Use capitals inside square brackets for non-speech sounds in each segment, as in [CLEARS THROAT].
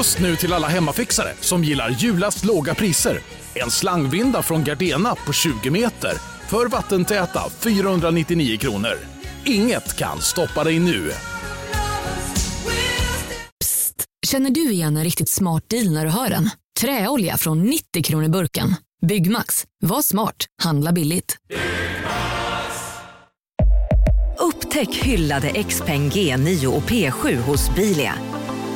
Just nu till alla hemmafixare som gillar julast låga priser. En slangvinda från Gardena på 20 meter för vattentäta 499 kronor. Inget kan stoppa dig nu. Känner du igen en riktigt smart deal när du hör den? Träolja från 90 kronor burken. Byggmax. Var smart. Handla billigt. Upptäck hyllade XPeng G9 och P7 hos Bilia.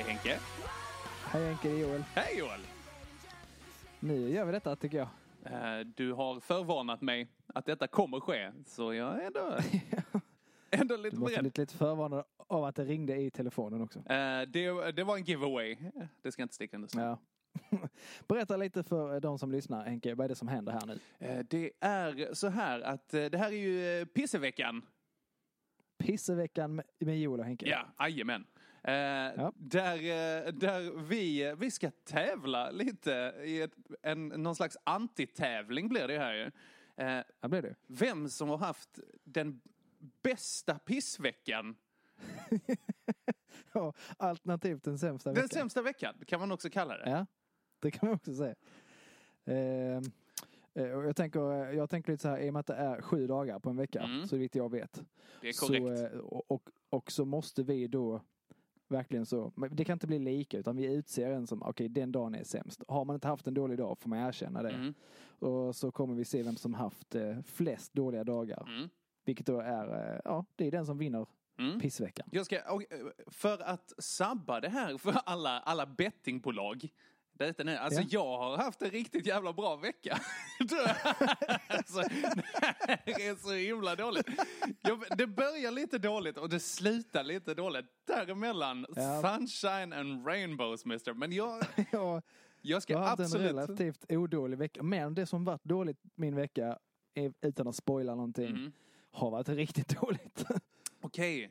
Det är Henke. Hej Henke, det är Joel. Hej Joel! Nu gör vi detta tycker jag. Eh, Du har förvarnat mig att detta kommer ske, så jag är ändå, [LAUGHS] ändå Du lite måste beredd. bli lite förvarnad av att det ringde i telefonen också. Eh, Det, det var en giveaway. Det ska jag inte sticka under stol. Ja. [LAUGHS] Berätta lite för de som lyssnar Henke, vad är det som händer här nu? Eh, Det är så här att eh, det här är ju eh, pisseveckan. Pisseveckan med- med Joel och Henke. Ja, jajamän. Eh, där, eh, där vi, vi ska tävla lite i ett, en, någon slags antitävling blir det här ju. Eh, Ja, blir det. vem som har haft den bästa pissveckan. [LAUGHS] Ja, alternativt den sämsta Den veckan. sämsta veckan kan man också kalla det. Ja, det kan man också säga. Ehm, eh, jag, tänker, eh, jag tänker lite så här, i och med att det är sju dagar på en vecka, Mm. så vitt jag vet. Det är korrekt. Så, eh, och, och, och så måste vi då verkligen så, men det kan inte bli lika utan vi utser en som, okej den dagen är sämst. Har man inte haft en dålig dag får man erkänna det. Mm. Och så kommer vi se vem som haft eh, flest dåliga dagar. Mm. Vilket då är, eh, ja det är den som vinner Mm. pissveckan. Jag ska, eh, för att sabba det här för alla, alla bettingbolag. Detta nu. Alltså Ja. jag har haft en riktigt jävla bra vecka. [LAUGHS] alltså, det är så himla dåligt. Jag, det börjar lite dåligt och det slutar lite dåligt. Däremellan, Ja. sunshine and rainbows mister. Men jag, [LAUGHS] jag, jag ska jag har haft en relativt odålig vecka. Men det som varit dåligt min vecka, utan att spoila någonting, Mm. har varit riktigt [LAUGHS] dåligt. Okej.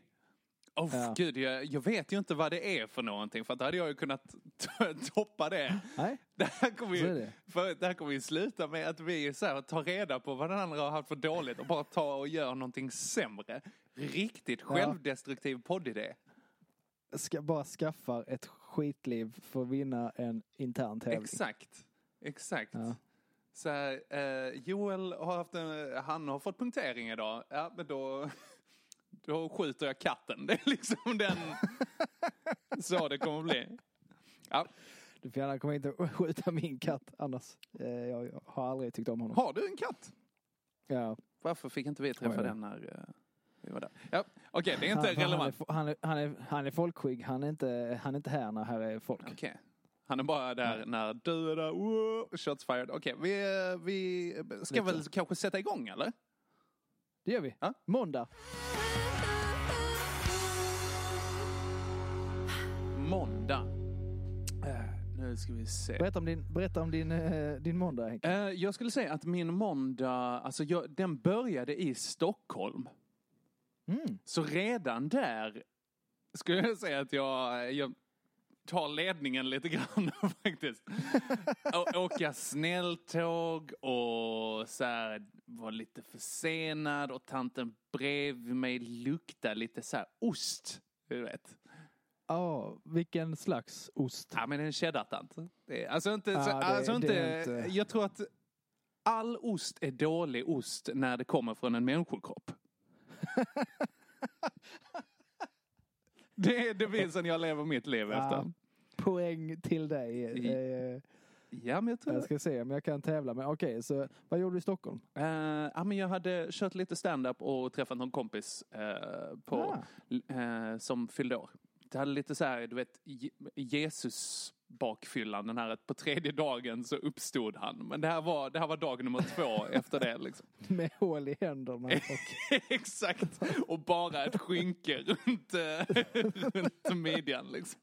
Oh, Ja. Gud, jag, jag vet ju inte vad det är för någonting för att då hade jag ju kunnat [LAUGHS] toppa det. Nej, Det här kommer ju, det. för det här kommer ju sluta med att vi så här, tar reda på vad den andra har haft för dåligt och bara tar och gör någonting sämre. Riktigt självdestruktiv poddidé. Ska bara skaffa ett skitliv för att vinna en intern tävling. Exakt. Exakt. Ja. Så här, eh, Joel har haft en, han har fått punktering idag. Ja, men då, [LAUGHS] då skjuter jag katten. [LAUGHS] Det är liksom den, så det kommer bli. Ja. Du får gärna komma hit och [LAUGHS] skjuta min katt annars. Eh, jag har aldrig tyckt om honom. Har du en katt? Ja. Varför fick inte vi träffa Oj, oj. den när eh, vi var där? Ja, okej, det är inte han, han, relevant. är, han, är, han, är, han är folkskygg, han är, inte, han är inte här när här är folk. Okej. Han är bara där när du är där. Shots fired. Okej, vi, eh, vi ska Lite. väl kanske sätta igång eller? Det gör vi. Ja. Måndag. Måndag. Eh, nu ska vi se. Berätta om din, berätta om din, eh, din måndag Henke. Eh, jag skulle säga att min måndag, alltså jag, den började i Stockholm. Mm. Så redan där skulle jag säga att jag, jag tar ledningen lite grann [LAUGHS] faktiskt. Å- Åka snälltåg och så här, var lite försenad och tanten bredvid mig luktade lite så här ost. Du vet. Ja, vilken slags ost? Ja men en cheddartant. Alltså inte, Ja, så, det- alltså inte, inte- jag tror att all ost är dålig ost när det kommer från en människokropp. det är devisen jag lever mitt liv Ja, efter. Poäng till dig. I- Eh, Ja men jag tror jag ska se om jag kan tävla. Men okej, så vad gjorde du i Stockholm? Eh, ja, men jag hade kört lite stand-up och träffat någon kompis eh, på, Ah. eh, som fyllde år. Det hade lite så här, du vet, Je- Jesus bakfyllan. Den här att på tredje dagen så uppstod han. Men det här var, det här var dag nummer två [LAUGHS] efter det. Liksom. Med hål i händerna. Och... [LAUGHS] Exakt. Och bara ett skynke runt, eh, runt midjan. Liksom.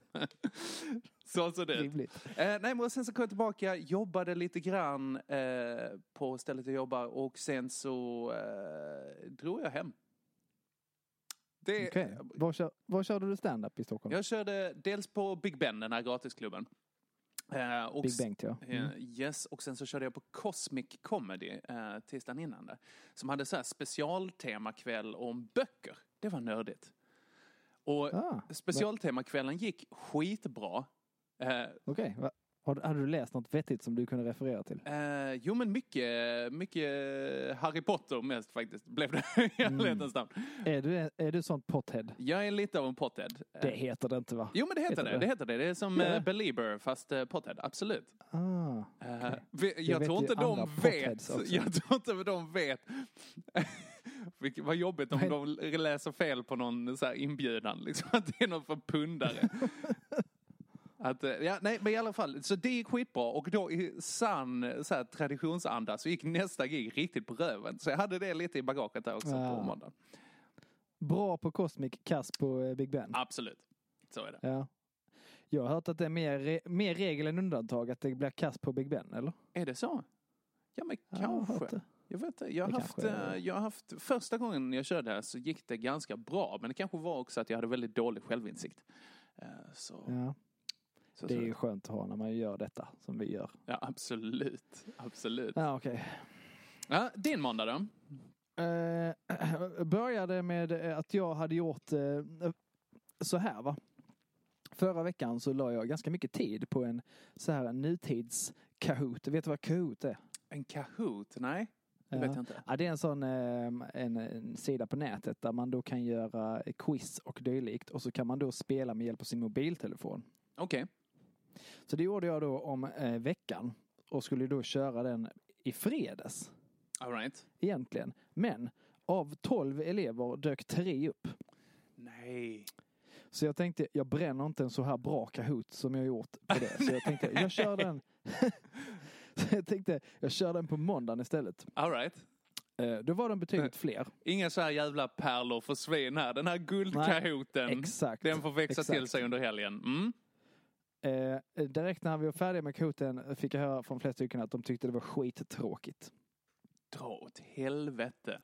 Så såg det ut. Eh, nej, men sen så kom jag tillbaka, jobbade lite grann eh, på stället jag jobbar och sen så eh, drog jag hem. Det, Okej. Var, kör, var körde du stand-up i Stockholm? Jag körde dels på Big Ben, den här gratisklubben. Eh, och Big Bengt ja. Eh, Mm. Yes, och sen så körde jag på Cosmic Comedy eh, tisdagen innan där. Som hade så här specialtemakväll om böcker. Det var nördigt. Och Ah, specialtemakvällen gick skitbra. Eh, Okej. Va- har- Hade du läst något vettigt som du kunde referera till? Eh, jo men mycket, mycket Harry Potter mest faktiskt blev det [LAUGHS] i Mm. ärlighetens namn. Är du, är du sånt pothead? Jag är lite av en pothead. Eh, Det heter det inte va? Jo men det heter, heter det. det. det heter det. Det är som Ja. uh, Belieber fast uh, pothead, absolut. Ah, Eh, vi- jag vet tror inte de vet, också. jag tror inte de vet. [LAUGHS] Vad jobbigt om de läser fel på någon så här inbjudan, liksom, att det är någon för pundare. [LAUGHS] Att, eh, ja, nej, men i alla fall, så det gick skitbra och då i sann så här, traditionsanda så gick nästa gig riktigt på röven. Så jag hade det lite i bagaget där också Ja. på måndagen. bra på Cosmic, kass på eh, Big Ben. Absolut, så är det. Ja. Jag har hört att det är mer, mer regel än undantag att det blir kass på Big Ben, eller? Är det så? Ja men Ja, kanske. det. Jag vet inte. Jag haft, är- eh, jag har haft, första gången jag körde här så gick det ganska bra. Men det kanske var också att jag hade väldigt dålig självinsikt. Så, Ja. Så, Det är ju skönt att ha när man gör detta som vi gör. Ja, absolut. Absolut. Ja, okej. Ja, din måndag då? Eh, [CLEARS THROAT] började med eh, att jag hade gjort eh, så här va. Förra veckan så la jag ganska mycket tid på en så här nutids Kahoot. Vet du vad Kahoot är? En Kahoot? Nej, det vet jag inte. Ja, det är en sån eh, en, en sida på nätet där man då kan göra quiz och dylikt och så kan man då spela med hjälp av sin mobiltelefon. Okej. Så det gjorde jag då om eh, veckan och skulle då köra den i fredags All right. egentligen. Men av 12 elever dök tre upp. Nej. Så jag tänkte, jag bränner inte en så här bra Kahoot som jag gjort på det. Så jag tänkte, jag kör [LAUGHS] den. [LAUGHS] så jag tänkte, jag kör den på måndagen istället. All right. Eh, Då var den betydligt fler. Inga så här jävla pärlor försvinn här. Den här guldkahoten. Exakt. Den får växa Exakt. till sig under helgen. Mm. Eh, direkt när vi var färdiga med Kahooten fick jag höra från flera stycken att de tyckte det var skittråkigt. Dra åt helvete.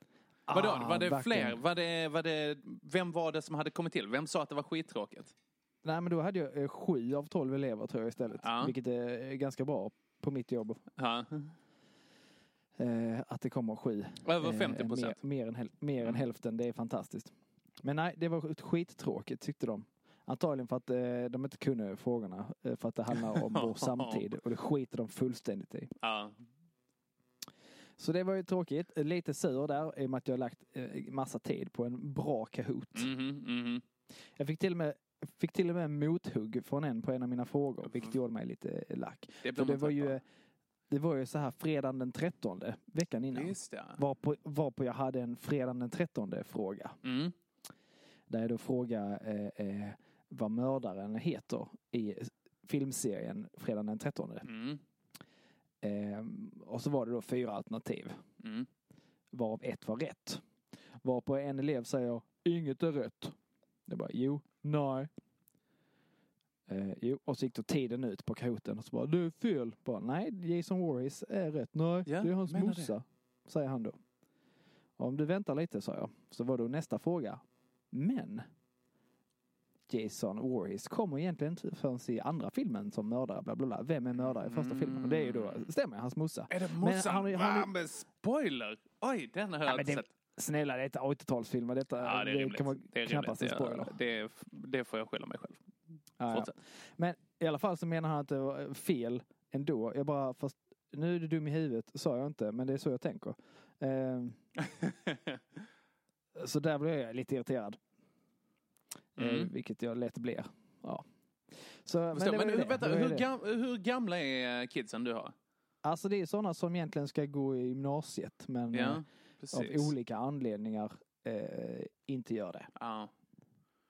Vadå, Ah, var det verkligen. fler? Var det, var det, vem var det som hade kommit till? Vem sa att det var skittråkigt? Nej men då hade jag eh, sju av tolv elever tror jag istället. Ja. Vilket är ganska bra på mitt jobb. Ja. Eh, att det kommer sju. Över Eh, 50 procent. Mer, mer, än, mer än hälften, det är fantastiskt. Men nej, det var skittråkigt tyckte de. Antagligen för att eh, de inte kunde frågorna. Eh, för att det handlar om vår [LAUGHS] samtid. Och det skiter de fullständigt i. Ja. Så det var ju tråkigt. Lite sur där i och med att jag har lagt eh, massa tid på en bra Kahoot. Mhm, mhm. Jag fick till och med Fick till och med mothugg från en på en av mina frågor, vilket gjorde mig lite lack. Det För det var ju, av. det var ju så här fredagen den 13, veckan innan. Just det. Varpå, varpå jag hade en fredagen den 13 fråga. Mm. Där jag då frågade eh, eh, vad mördaren heter i filmserien fredagen den 13. Mm. Eh, och så var det då fyra alternativ. Mm. Varav ett var rätt. Varpå en elev säger inget är rätt. Jag bara jo, nej. Eh, jo, och så gick då tiden ut på Kahooten och så bara det är fel. Bara, nej, Jason Voorhees är rätt. Nej, Ja, det är hans morsa. Säger han då. Om du väntar lite, sa jag. Så var då nästa fråga. Men Jason Voorhees kommer egentligen inte förrän i andra filmen som mördare. Bla bla bla. Vem är mördare i första filmen? Och det är ju då, stämmer hans morsa. Är det Men morsan? han- han- Va, men spoiler! Oj, den har jag Ja, men inte det- sett. Snälla, det är ett 80-talsfilm. Detta Ja, det är rimligt. kan vara det är knappast en rimligt. spoiler. Det, det, det får jag skylla mig själv. Ja, ja. Men i alla fall så menar han att det var fel ändå. Jag bara, fast nu är du dum i huvudet, sa jag inte, men det är så jag tänker. Ehm, [LAUGHS] så där blev jag lite irriterad. Eh, Mm. vilket jag lätt blir. Ja. Så, men Förstår, men hur, vänta, hur, gam, hur gamla är kidsen du har? Alltså det är sådana som egentligen ska gå i gymnasiet men eh, Ja, av precis. olika anledningar eh, inte gör det. Ja.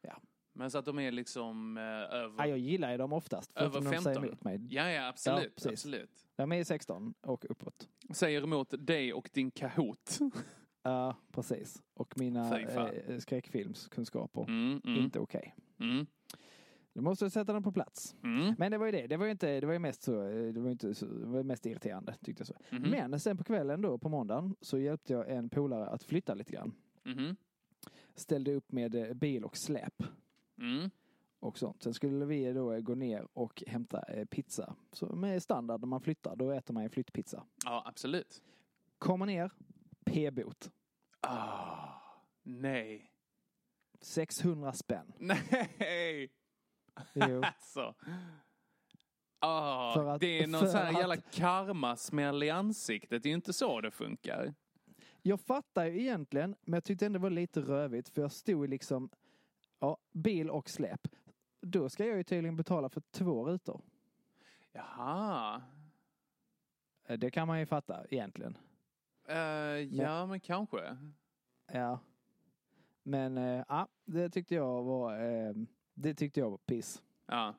Ja. Men så att de är liksom eh, över... Ja, jag gillar ju dem oftast. Över Förutom när de säger 15. emot mig. Ja, ja, absolut. Ja, absolut. De är 16 och uppåt. Säger emot dig och din Kahoot. [LAUGHS] Ja, precis. Och mina eh, skräckfilmskunskaper. Mm, mm, Inte okej. mm, Du måste sätta den på plats. mm. Men det var ju det. Det var ju inte, det var ju mest så, eh, det var inte så, det var mest irriterande tyckte jag så. Mhm. Men sen på kvällen då, på måndagen, så hjälpte jag en polare att flytta lite grann. Mhm. Ställde upp med eh, bil och släp Mm. och sånt. Sen skulle vi då eh, gå ner och hämta pizza. Så med standard när man flyttar, då äter man ju flyttpizza. Ja, absolut. Kommer ner, p-bot. Ah, nej. 600 spänn. [LAUGHS] Nej! Jo. [LAUGHS] Alltså. Ah, att- det är någon sån här att- jävla karmasmäll i ansiktet. Det är ju inte så det funkar. Jag fattar ju egentligen, men jag tyckte ändå det var lite rövigt för jag stod liksom, ja, bil och släp. Då ska jag ju tydligen betala för två rutor. Jaha. Eh, Det kan man ju fatta egentligen. Eh, ja, men kanske. Ja. Men eh, ja, det tyckte jag var, eh, det tyckte jag var piss. Ja.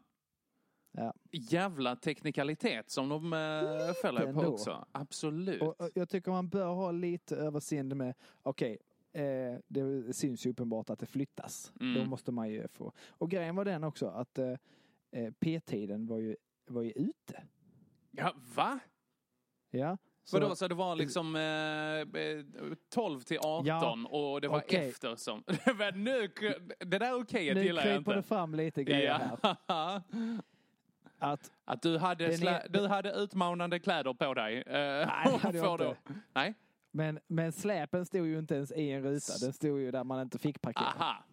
Ja. Jävla teknikalitet som de uh, fäller på ändå. också. Absolut. Och, och jag tycker man bör ha lite överseende med, okej, eh, det syns ju uppenbart att det flyttas. Mm. Då måste man ju få. Och grejen var den också att eh, P-tiden var ju, var ju ute. Ja, va? Ja. Så, Vadå, så det var liksom eh, eh, 12 till 18 Ja, och det var okej. efter som... [LAUGHS] Men nu, det där okejet nu gillar jag kryper inte. det fram lite grejer här. Ja. [LAUGHS] Att, Att du hade, slä, är- du hade utmanande kläder på dig. Eh, Nej, det hade [LAUGHS] jag inte. då- Nej, men, men släpen stod ju inte ens i en ruta. Den stod ju där man inte fick parkera. aha.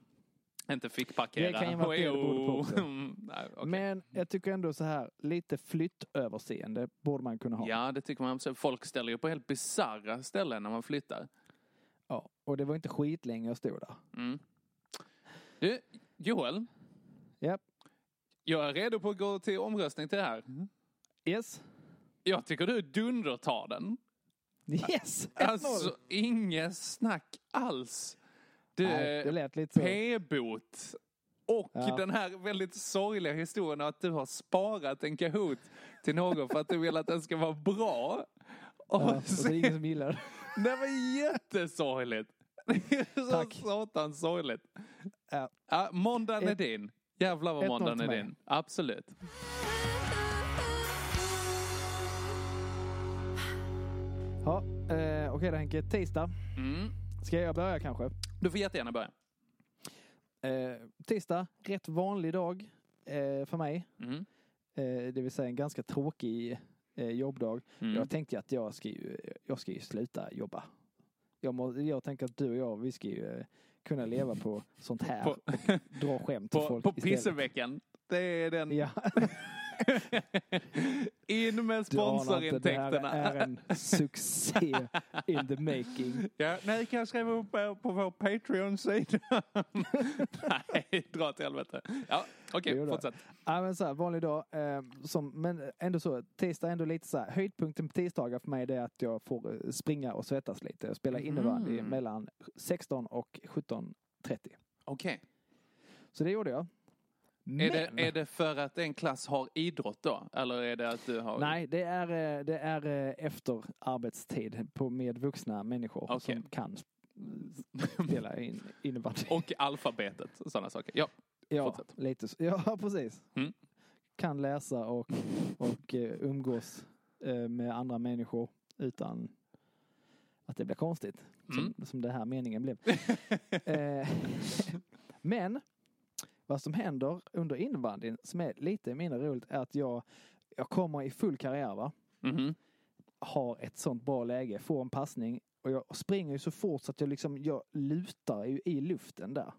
Inte fick parkera. Det kan ju vara det det på också. [LAUGHS] Mm, Nej, okej. Men jag tycker ändå så här, lite flyttöverseende borde man kunna ha. Ja, det tycker man. absolut. Folk ställer ju på helt bisarra ställen när man flyttar. Ja, och det var inte skitlänge jag stod där. Mm. Du, Joel. Japp. Jag är redo på att gå till omröstning till det här. Yes. Jag tycker du dundertar den. Yes! 1-0. Alltså, inget snack alls. Du, Nej, det lät lite så. P-bot. Och Ja. den här väldigt sorgliga historien att du har sparat en Kahoot till någon för att du vill att den ska vara bra. Och Ja, och så är det ingen som gillar det. Det var jättesorgligt. Det är så Tack. satans sorgligt. Ja. Ja, måndagen är Ett- din. Jävlar vad 1-0 måndagen är mig. din. Absolut. Ja, eh, Okej då Henke, tisdag. Mm. Ska jag börja kanske? Du får jättegärna börja. Eh, tisdag, rätt vanlig dag eh, för mig. Mm. Eh, det vill säga en ganska tråkig eh, jobbdag. Mm. Jag tänkte att jag ska ju, jag ska ju sluta jobba. Jag, må, jag tänker att du och jag, vi ska ju eh, kunna leva på sånt här. På, och dra skämt till på, folk på pisseveckan. Det är den. Ja, [LAUGHS] [LAUGHS] In med inte, det här sponsorintäkterna. är en succé in the making. Ja, nej, kan jag skriva upp er på vår Patreon-sida? [LAUGHS] nej, dra till helvete. Ja, okej, då. fortsätt. Ja, men så här, vanlig dag. Eh, som, men ändå så, tisdag är ändå lite så här. Höjdpunkten på tisdagar för mig det är att jag får eh, springa och svettas lite. Jag spelar innebandy Mm. mellan 16 och 17.30. Okej. Så det gjorde jag. Men, Är, det, är det för att en klass har idrott då? Eller är det att du har... Nej, det är, eh, det är eh, efter arbetstid på, med vuxna människor Okej. som kan sp- spela in, innebandy. Och alfabetet och sådana saker. Ja. ja, fortsätt. lite. Ja, [LAUGHS] precis. Mm. Kan läsa och, och eh, umgås med andra människor utan att det blir konstigt. Mm. Som, som det här meningen blev. [LAUGHS] [LAUGHS] Men vad som händer under innebandyn som är lite mindre roligt är att jag, jag kommer i full karriär va. Mhm. Har ett sånt bra läge, får en passning och jag springer ju så fort så att jag liksom, jag lutar ju i luften där.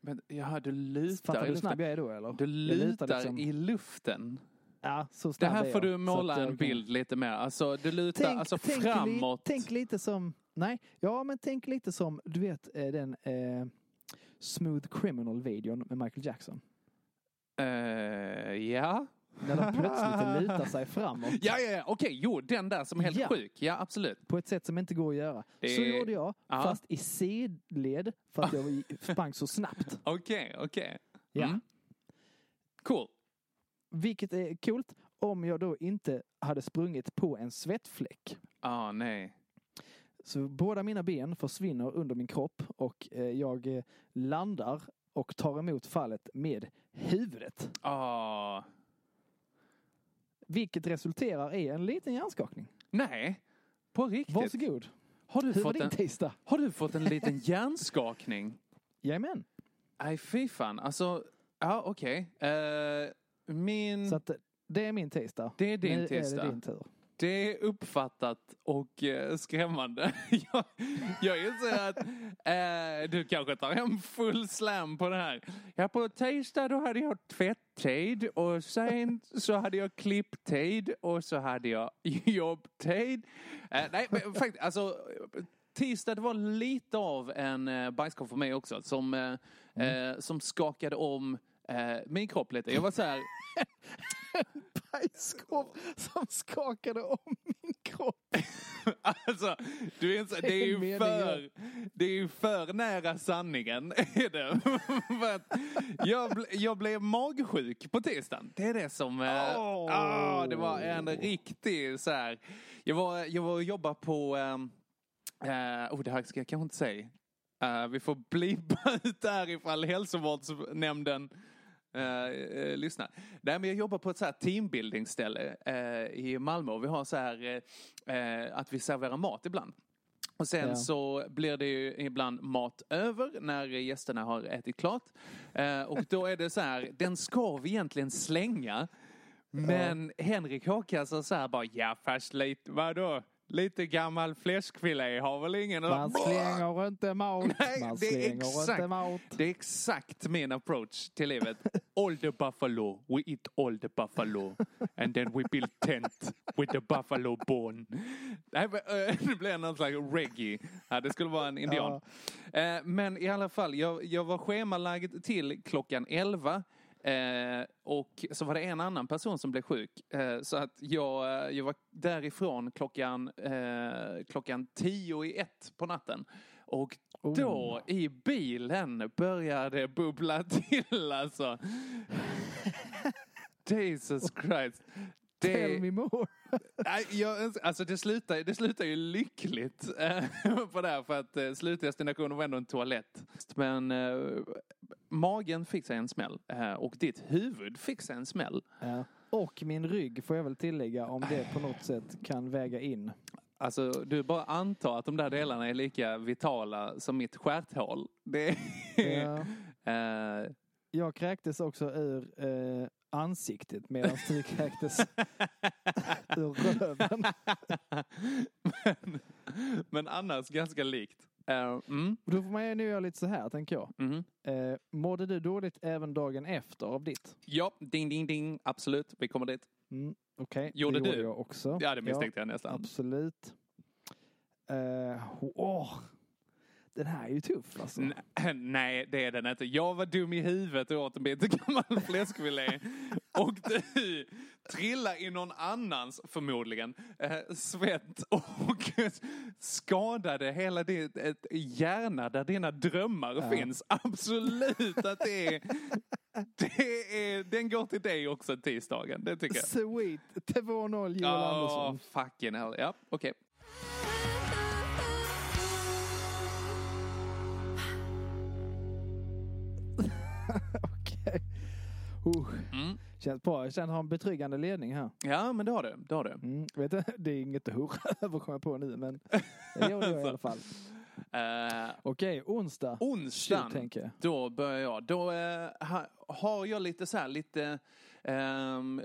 Men jaha, du lutar Fattar du hur snabb jag är då eller? Du Jag lutar liksom- i luften. Ja, så Det snabb här är får du måla en bild lite mer. Alltså du lutar Tänk, alltså tänk, framåt. Li, tänk lite som, nej, ja men tänk lite som, du vet eh, den eh, Smooth Criminal-videon med Michael Jackson. Eh, ja. När de plötsligt lutar sig framåt. Ja, ja, ja, okej, jo, den där som är helt Ja. sjuk. Ja, absolut. På ett sätt som inte går att göra. Det- Så gjorde jag, Ja. fast i sidled för att jag sprang så snabbt. [LAUGHS] Okej, okej. Ja. Mm. Cool. Vilket är coolt om jag då inte hade sprungit på en svettfläck. Ah, nej. Så båda mina ben försvinner under min kropp och eh, jag eh, landar och tar emot fallet med huvudet. Ah, Vilket resulterar i en liten hjärnskakning. nej. På riktigt? Varsågod. Har du, Hur var fått din en, tisdag? har du fått en liten hjärnskakning? [LAUGHS] Jajamän. Nej, fy fan. Alltså, ja, okej. Eh, min... Så att det är min tisdag. Det är din nu tisdag. är det din tur. Det är uppfattat och eh, skrämmande. [LAUGHS] jag, jag inser att eh, du kanske tar hem full slam på det här. Ja, på tisdag då hade jag tvätttid och sen så hade jag klipptid och så hade jag [LAUGHS] jobbtid. Eh, nej, men faktiskt, alltså tisdag det var lite av en eh, bajskorv för mig också som, eh, eh, som skakade om eh, min kropp lite. Jag var så här, Bajskorv som skakade om min kropp. Alltså, du inser, det är ju för, det är ju för nära sanningen. [LAUGHS] Är det. för att jag, ble, jag blev magsjuk på tisdagen. Det är det som... Åh. ah, det var en riktig så här. Jag var, jag var och jobbade på... eh, oh, det här ska jag kanske inte säga. Eh, vi får blipa [LAUGHS] ut där ifall hälsovårdsnämnden eh, eh, lyssnar. Nej, men jag jobbar på ett så här teambuildingställe eh, i Malmö och vi har så här eh, eh, att vi serverar mat ibland. Och sen Ja. så blir det ju ibland mat över när gästerna har ätit klart. Eh, och då är det så här, den ska vi egentligen slänga. Men Henrik Håkan sa så här bara, ja fast lite, vadå? Lite gammal fläskfilé har väl ingen... Man slänger inte mat. [LAUGHS] Nej, Man det är exakt- mat. Det är exakt min approach till livet. [LAUGHS] All the buffalo, we eat all the buffalo. And then we build tent with the buffalo bone. Äh, [LAUGHS] det blev någon slags reggae. Ja, det skulle vara en indian. Eh, men i alla fall, jag, jag var schemalagd till klockan 11. Eh, och så var det en annan person som blev sjuk. Eh, så att jag, eh, jag var därifrån klockan, eh, klockan tio i ett på natten. Och då i bilen började bubbla till alltså. [LAUGHS] Jesus Christ. Tell Det, me more. [LAUGHS] Nej, jag, alltså det slutar, det slutar ju lyckligt eh, [LAUGHS] på det här för att eh, slutdestinationen var ändå en toalett. Men eh, magen fick sig en smäll eh, och ditt huvud fick sig en smäll. Ja. Och min rygg får jag väl tillägga om det på något sätt kan väga in. Alltså du bara antar att de där delarna är lika vitala som mitt stjärthål. Det är, Ja. [LAUGHS] eh, Jag kräktes också ur eh, ansiktet medan du kräktes [LAUGHS] ur röven. men, men annars ganska likt. Eh, mm, Då får man ju nu göra lite så här tänker jag. mhm. Eh, mådde du dåligt även dagen efter av ditt? Ja, ding ding ding, absolut. Vi kommer dit. Mm, Okej, Gjorde det du? gjorde jag också. Ja, det misstänkte jag nästan. Absolut. Eh, åh, den här är ju tuff alltså. N- [CLEARS THROAT] Nej, det är den inte. Jag var dum i huvudet och åt en bit gammal [LAUGHS] fläskfilé. Och du trillar i någon annans, förmodligen, eh, svett och [LAUGHS] skadade hela ditt ett hjärna där dina drömmar finns. Absolut att det är, det är... Den går till dig också tisdagen, det tycker jag. Sweet, 2-0 Joel Oh, Andersson. fucking hell. Ja, okej. [LAUGHS] Okej. Uh, Mm. Känns bra. Jag har en betryggande ledning här. Ja, men det har du. Det har du. Mm, vet du, [LAUGHS] det är inget att hurra [LAUGHS] över kommer jag på nu, men det gjorde jag i alla fall. Eh, Okej, onsdag. Shoot, tänker jag. Då börjar jag. Då ha, har jag lite så här, lite, ehm,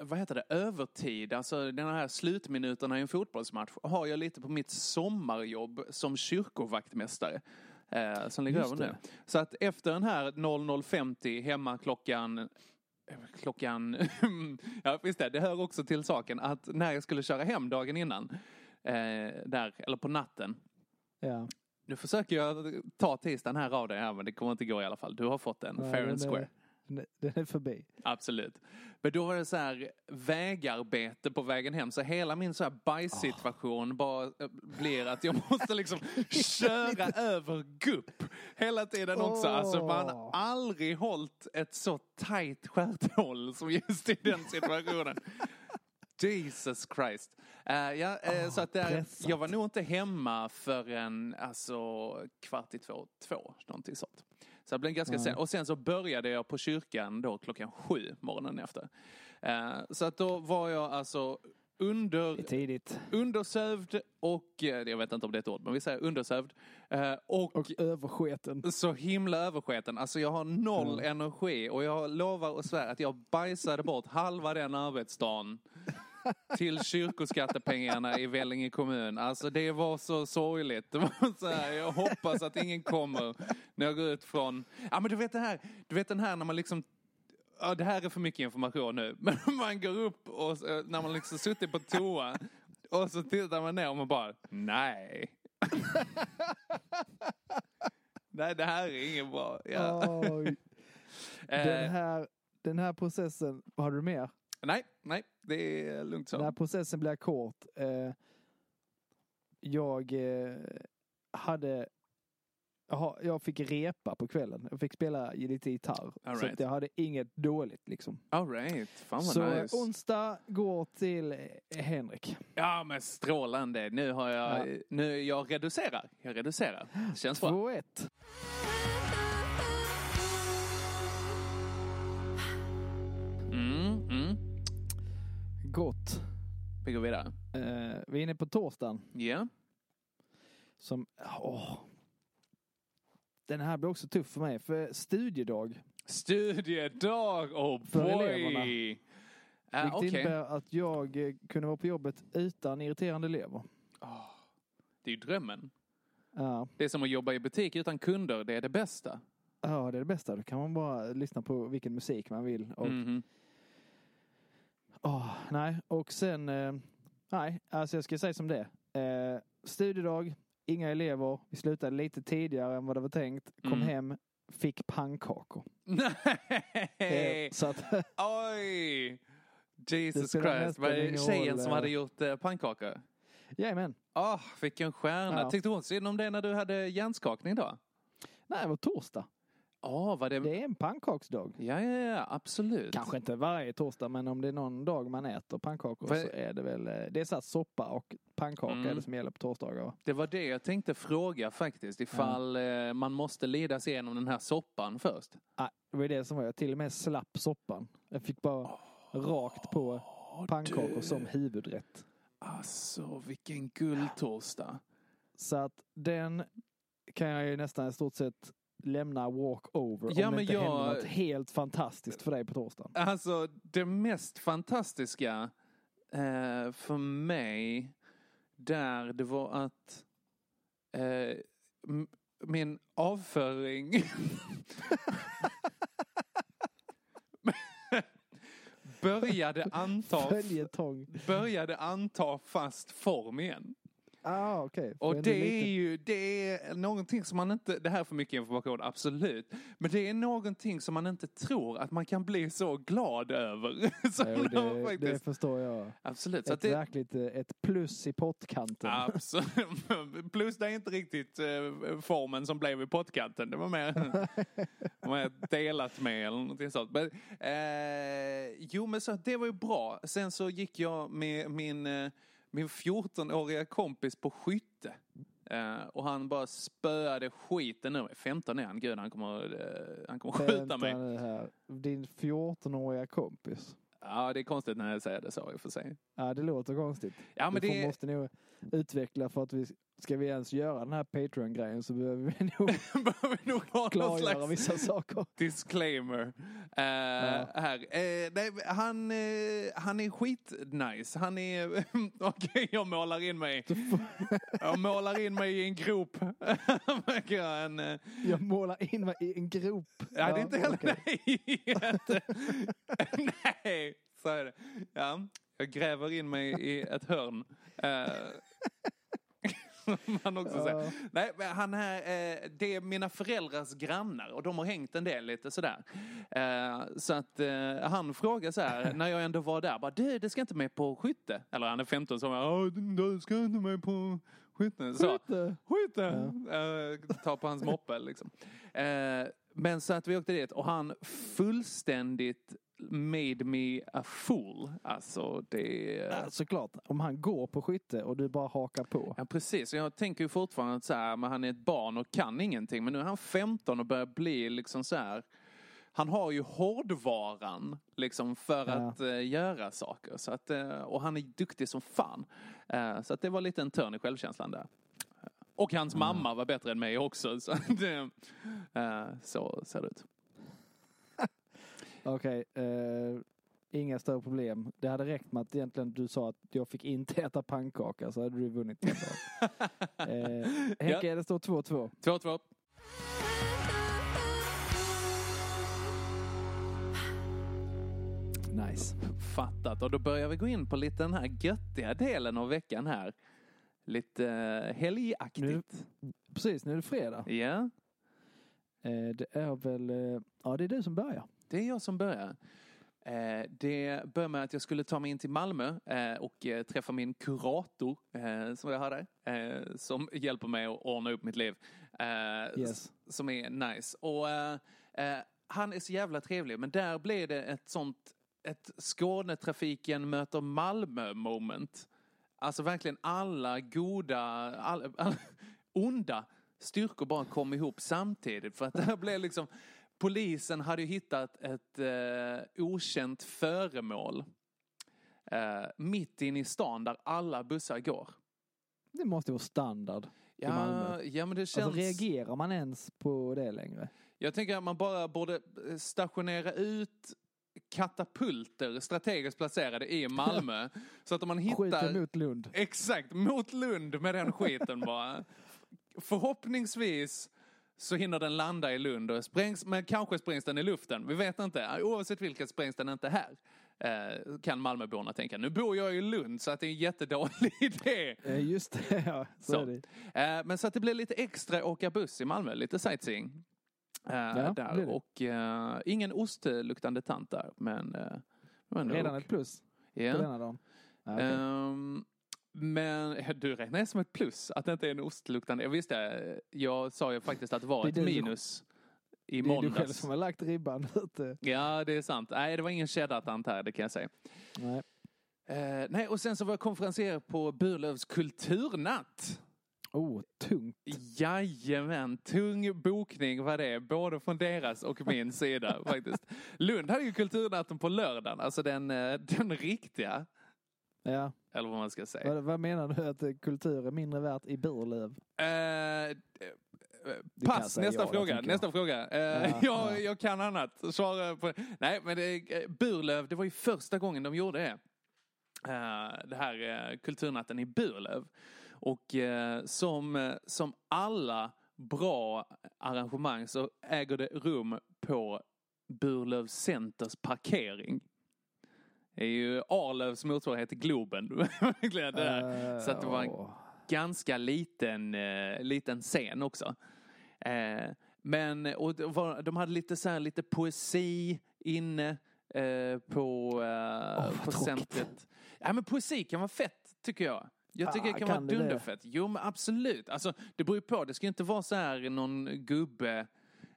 vad heter det, övertid. Alltså den här slutminuterna i en fotbollsmatch har jag lite på mitt sommarjobb som kyrkovaktmästare. Eh, som ligger Just över det. nu. Så att efter den här 00.50 hemma klockan Klockan, [LAUGHS] ja visst det, det hör också till saken att när jag skulle köra hem dagen innan, eh, där, eller på natten, Ja. nu försöker jag ta tisdagen här av dig här men det kommer inte gå i alla fall. Du har fått den Nej, fair and square. Den, är förbi. Absolut. Men då var det så här vägarbete på vägen hem så hela min så här bajssituation bara eh, blir att jag måste liksom [LAUGHS] köra över gupp hela tiden också. Alltså man har aldrig hållit ett så tajt stjärthål som just i den situationen. [LAUGHS] Jesus Christ. Eh, ja, eh, så att där, jag var nog inte hemma förrän alltså kvart i två, två, någonting sånt. Så det blev ganska sent. Och sen så började jag på kyrkan då klockan sju morgonen efter. Eh, så att då var jag alltså under tidigt. undersövd och, eh, jag vet inte om det är ett ord, men vi säger undersövd. Eh, och, Och översketen. så himla översketen. Alltså jag har noll energi och jag lovar och svär att jag bajsade bort halva den arbetsdagen till kyrkoskattepengarna i Vellinge kommun. Alltså det var så sorgligt. Det var så här, jag hoppas att ingen kommer när jag går ut från... Ja men du vet det här, du vet den här när man liksom Ja, det här är för mycket information nu. Men [LAUGHS] man går upp och när man liksom suttit på toa och så tittar man ner och man bara nej. [LAUGHS] nej, det här är inget bra. Ja. [LAUGHS] Eh, Den, här, den här processen, har du mer? Nej, nej, det är lugnt så. Den här processen blir kort. Eh, jag eh, hade jag fick repa på kvällen. Jag fick spela lite gitarr. All Så right. att jag hade inget dåligt liksom. All right, fan vad Så nice. onsdag går till eh, Henrik. Ja men strålande. Nu har jag, Ja. nu, jag reducerar. Jag reducerar. Det känns bra. 2-1. Mm, mm. Gott. Vi går vidare. Eh, vi är inne på torsdagen. Ja. Som, åh. Den här blir också tuff för mig. För studiedag. Studiedag, oh För boy! eleverna. Uh, vilket Okej. innebär att jag eh, kunde vara på jobbet utan irriterande elever. Det är ju drömmen. Ja. Det är som att jobba i butik utan kunder, det är det bästa. ja, det är det bästa. Då kan man bara lyssna på vilken musik man vill. Och, Mhm. Åh, nej. och sen, eh, nej, alltså jag ska säga som det eh, Studiedag, inga elever. Vi slutade lite tidigare än vad det var tänkt. Kom Mm. hem, fick pannkakor. Nej! Eh, så att, [LAUGHS] Oj! Jesus Christ. Var det tjejen som eh. hade gjort eh, pannkakor? jajamän. Åh, vilken stjärna. Ja. Tyckte hon synd om det när du hade hjärnskakning då? Nej, det var torsdag. Ja, var det... Det är en pannkaksdag. Ja, ja, ja, absolut. Kanske inte varje torsdag, men om det är någon dag man äter pannkakor Vad- så är det väl, eh, det är så soppa och pannkaka Mm. är det som gäller på torsdagar. Det var det jag tänkte fråga faktiskt. Ifall eh, man måste lida sig igenom den här soppan först. Nej, det var det som var, jag till och med slapp soppan. Jag fick bara rakt på pannkakor du. som huvudrätt. Alltså, vilken guldtorsdag. Så att den kan jag ju nästan i stort sett lämna walk over Ja, om det inte jag- händer något helt fantastiskt för dig på torsdagen. Alltså, det mest fantastiska eh, för mig där, det var att eh, min avföring [LAUGHS] började anta, började anta fast form igen. Ah. Får Och det lite- är ju det är någonting som man inte, det här är för mycket information, absolut. Men det är någonting som man inte tror att man kan bli så glad över. [LAUGHS] som Jo, de det, det faktiskt, förstår jag. absolut. Så Ett det, verkligt eh, ett plus i pottkanten. absolut. [LAUGHS] Plus det är inte riktigt eh, formen som blev i pottkanten. Det var mer, [LAUGHS] mer delat med eller någonting sånt. Men, eh, jo men så det var ju bra. Sen så gick jag med min, eh, min 14-åriga kompis på skytte. Eh, och han bara spöade skiten nu. 15 är han, gud han kommer, eh, han kommer skjuta Vänta mig. nu här. Din 14-åriga kompis. Ja det är konstigt när jag säger det så i och för sig. Ja, det låter konstigt. Ja men det måste nog utveckla för att vi ska vi ens göra den här Patreon-grejen så behöver vi nog [LAUGHS] behöver vi nog klargöra slags vissa saker. disclaimer. Eh, här. Eh, nej, han, eh, han är skitnice. Han är... [LAUGHS] Okej, jag målar in mig. jag målar in mig i en grop. [LAUGHS] En, Jag målar in mig i en grop. ja, det är inte heller... [LAUGHS] Nej. nej, så är det. Ja, jag gräver in mig i ett hörn. [LAUGHS] Han också säger. Nej, men han är, eh, det är mina föräldrars grannar och de har hängt en del lite sådär. Eh, så att eh, han frågar så här, när jag ändå var där, bara du, det ska inte med på skytte. Eller han är 15 så bara, du ska inte med på skytte. Så, Skytte. Skytte! Eh, ta på hans moppe liksom. Men så att vi åkte dit och han fullständigt made me a fool. Alltså det... Ja, såklart. Om han går på skytte och du bara hakar på. Ja precis, jag tänker ju fortfarande att så här, men han är ett barn och kan ingenting. Men nu är han 15 och börjar bli liksom så här. Han har ju hårdvaran liksom för Ja. att eh, göra saker. Så att, eh, och han är duktig som fan. Eh, så att det var lite en törn i självkänslan där. Och hans mamma var bättre än mig också. Så, eh, så ser det ut. Okej, eh, inga större problem. Det hade räckt med att egentligen du sa att jag fick inte [LAUGHS] äta pannkaka så hade du vunnit. [LAUGHS] eh, Henke, det står 2-2. 2-2. Nice. Fattat. Och då börjar vi gå in på lite den här göttiga delen av veckan här. Lite uh, helgaktigt. Precis, nu är det fredag. Ja, Eh, det är väl, eh, ja det är du som börjar. Det är jag som börjar. Eh, det börjar med att jag skulle ta mig in till Malmö eh, och eh, träffa min kurator som jag har där. Som hjälper mig att ordna upp mitt liv. Yes. Som är nice. Och han är så jävla trevlig. Men där blev det ett sånt, ett Skånetrafiken möter Malmö moment. Alltså verkligen alla goda, all, all, [LAUGHS] onda styrkor bara kom ihop samtidigt. För att det här blev liksom, polisen hade ju hittat ett eh, okänt föremål eh, mitt inne i stan där alla bussar går. Det måste vara standard. Ja, Malmö. ja men det känns... Alltså reagerar man ens på det längre? Jag tänker att man bara borde eh, stationera ut katapulter strategiskt placerade i Malmö. [LAUGHS] så att om man hittar... mot Lund. Exakt, mot Lund med den skiten bara. [LAUGHS] Förhoppningsvis så hinner den landa i Lund och sprängs, men kanske sprängs den i luften. Vi vet inte. Oavsett vilket sprängs den inte här. Eh, kan Malmöborna tänka. Nu bor jag i Lund så att det är en jättedålig [LAUGHS] idé. Eh, Just det, ja. Så, Så. det. Eh, men så att det blir lite extra åka buss i Malmö, lite sightseeing. Eh, det där. det. Och eh, ingen ostluktande tant där. Men, men Redan ett plus ja. på denna dagen. Ja, okej. Ehm, men du räknar det som ett plus att det inte är en ostluktande. Jag visste, jag sa ju faktiskt att det var Det ett du minus i det är du själv måndags. som har lagt ribban [LAUGHS] ute. Ja, det är sant. Nej, det var ingen cheddartant här, det kan jag säga. Nej. Eh, nej, och sen så var jag konferenser på Burlövs kulturnatt. Oh, tungt. Jajamän, tung bokning var det, både från deras och min sida [LAUGHS] faktiskt. Lund hade ju kulturnatten på lördagen, alltså den, eh, den riktiga, Ja. eller vad man ska säga. Vad, vad menar du att kultur är mindre värt i Burlöv? Eh, pass, nästa ja, då, fråga. jag. Nästa fråga. Eh, Ja, jag, ja. jag kan annat. Svara på. Nej, men det, eh, Burlöv, det var ju första gången de gjorde det. Eh, det här eh, kulturnatten i Burlöv. Och eh, som, som alla bra arrangemang så äger det rum på Burlöv Centers parkering. Är ju Arlövs motsvarighet till Globen. [LAUGHS] Eh, Så att det var åh. ganska liten, eh, liten scen också. Eh, men och var, de hade lite så här, lite poesi inne på, vad på centret. Ja men poesi kan vara fett tycker jag. Jag tycker Ah, det kan, kan vara dunderfett. Jo men absolut. Alltså det beror ju på. Det ska inte vara så här någon gubbe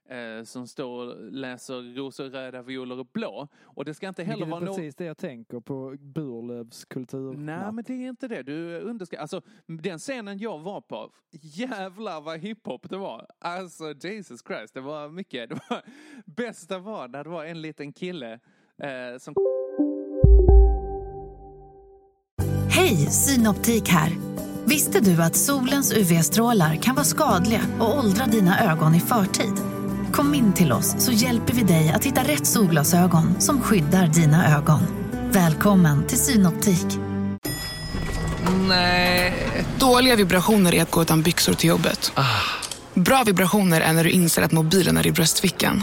eh, som står och läser rosor, röda, violer och blå. Och det ska inte heller vara är någon... precis det jag tänker på Burlövs kulturnatt. Nej, men det är inte det. Du underskattar... Alltså, den scenen jag var på, jävlar vad hiphop det var. Alltså, Jesus Christ. Det var mycket. [LAUGHS] Det var... Bästa var när det var en liten kille eh, som... Hej, Synoptik här. Visste du att solens UV-strålar kan vara skadliga och åldra dina ögon i förtid? Kom in till oss så hjälper vi dig att hitta rätt solglasögon som skyddar dina ögon. Välkommen till Synoptik. Dåliga vibrationer är att gå utan byxor till jobbet. Bra vibrationer är när du inser att mobilen är i bröstfickan.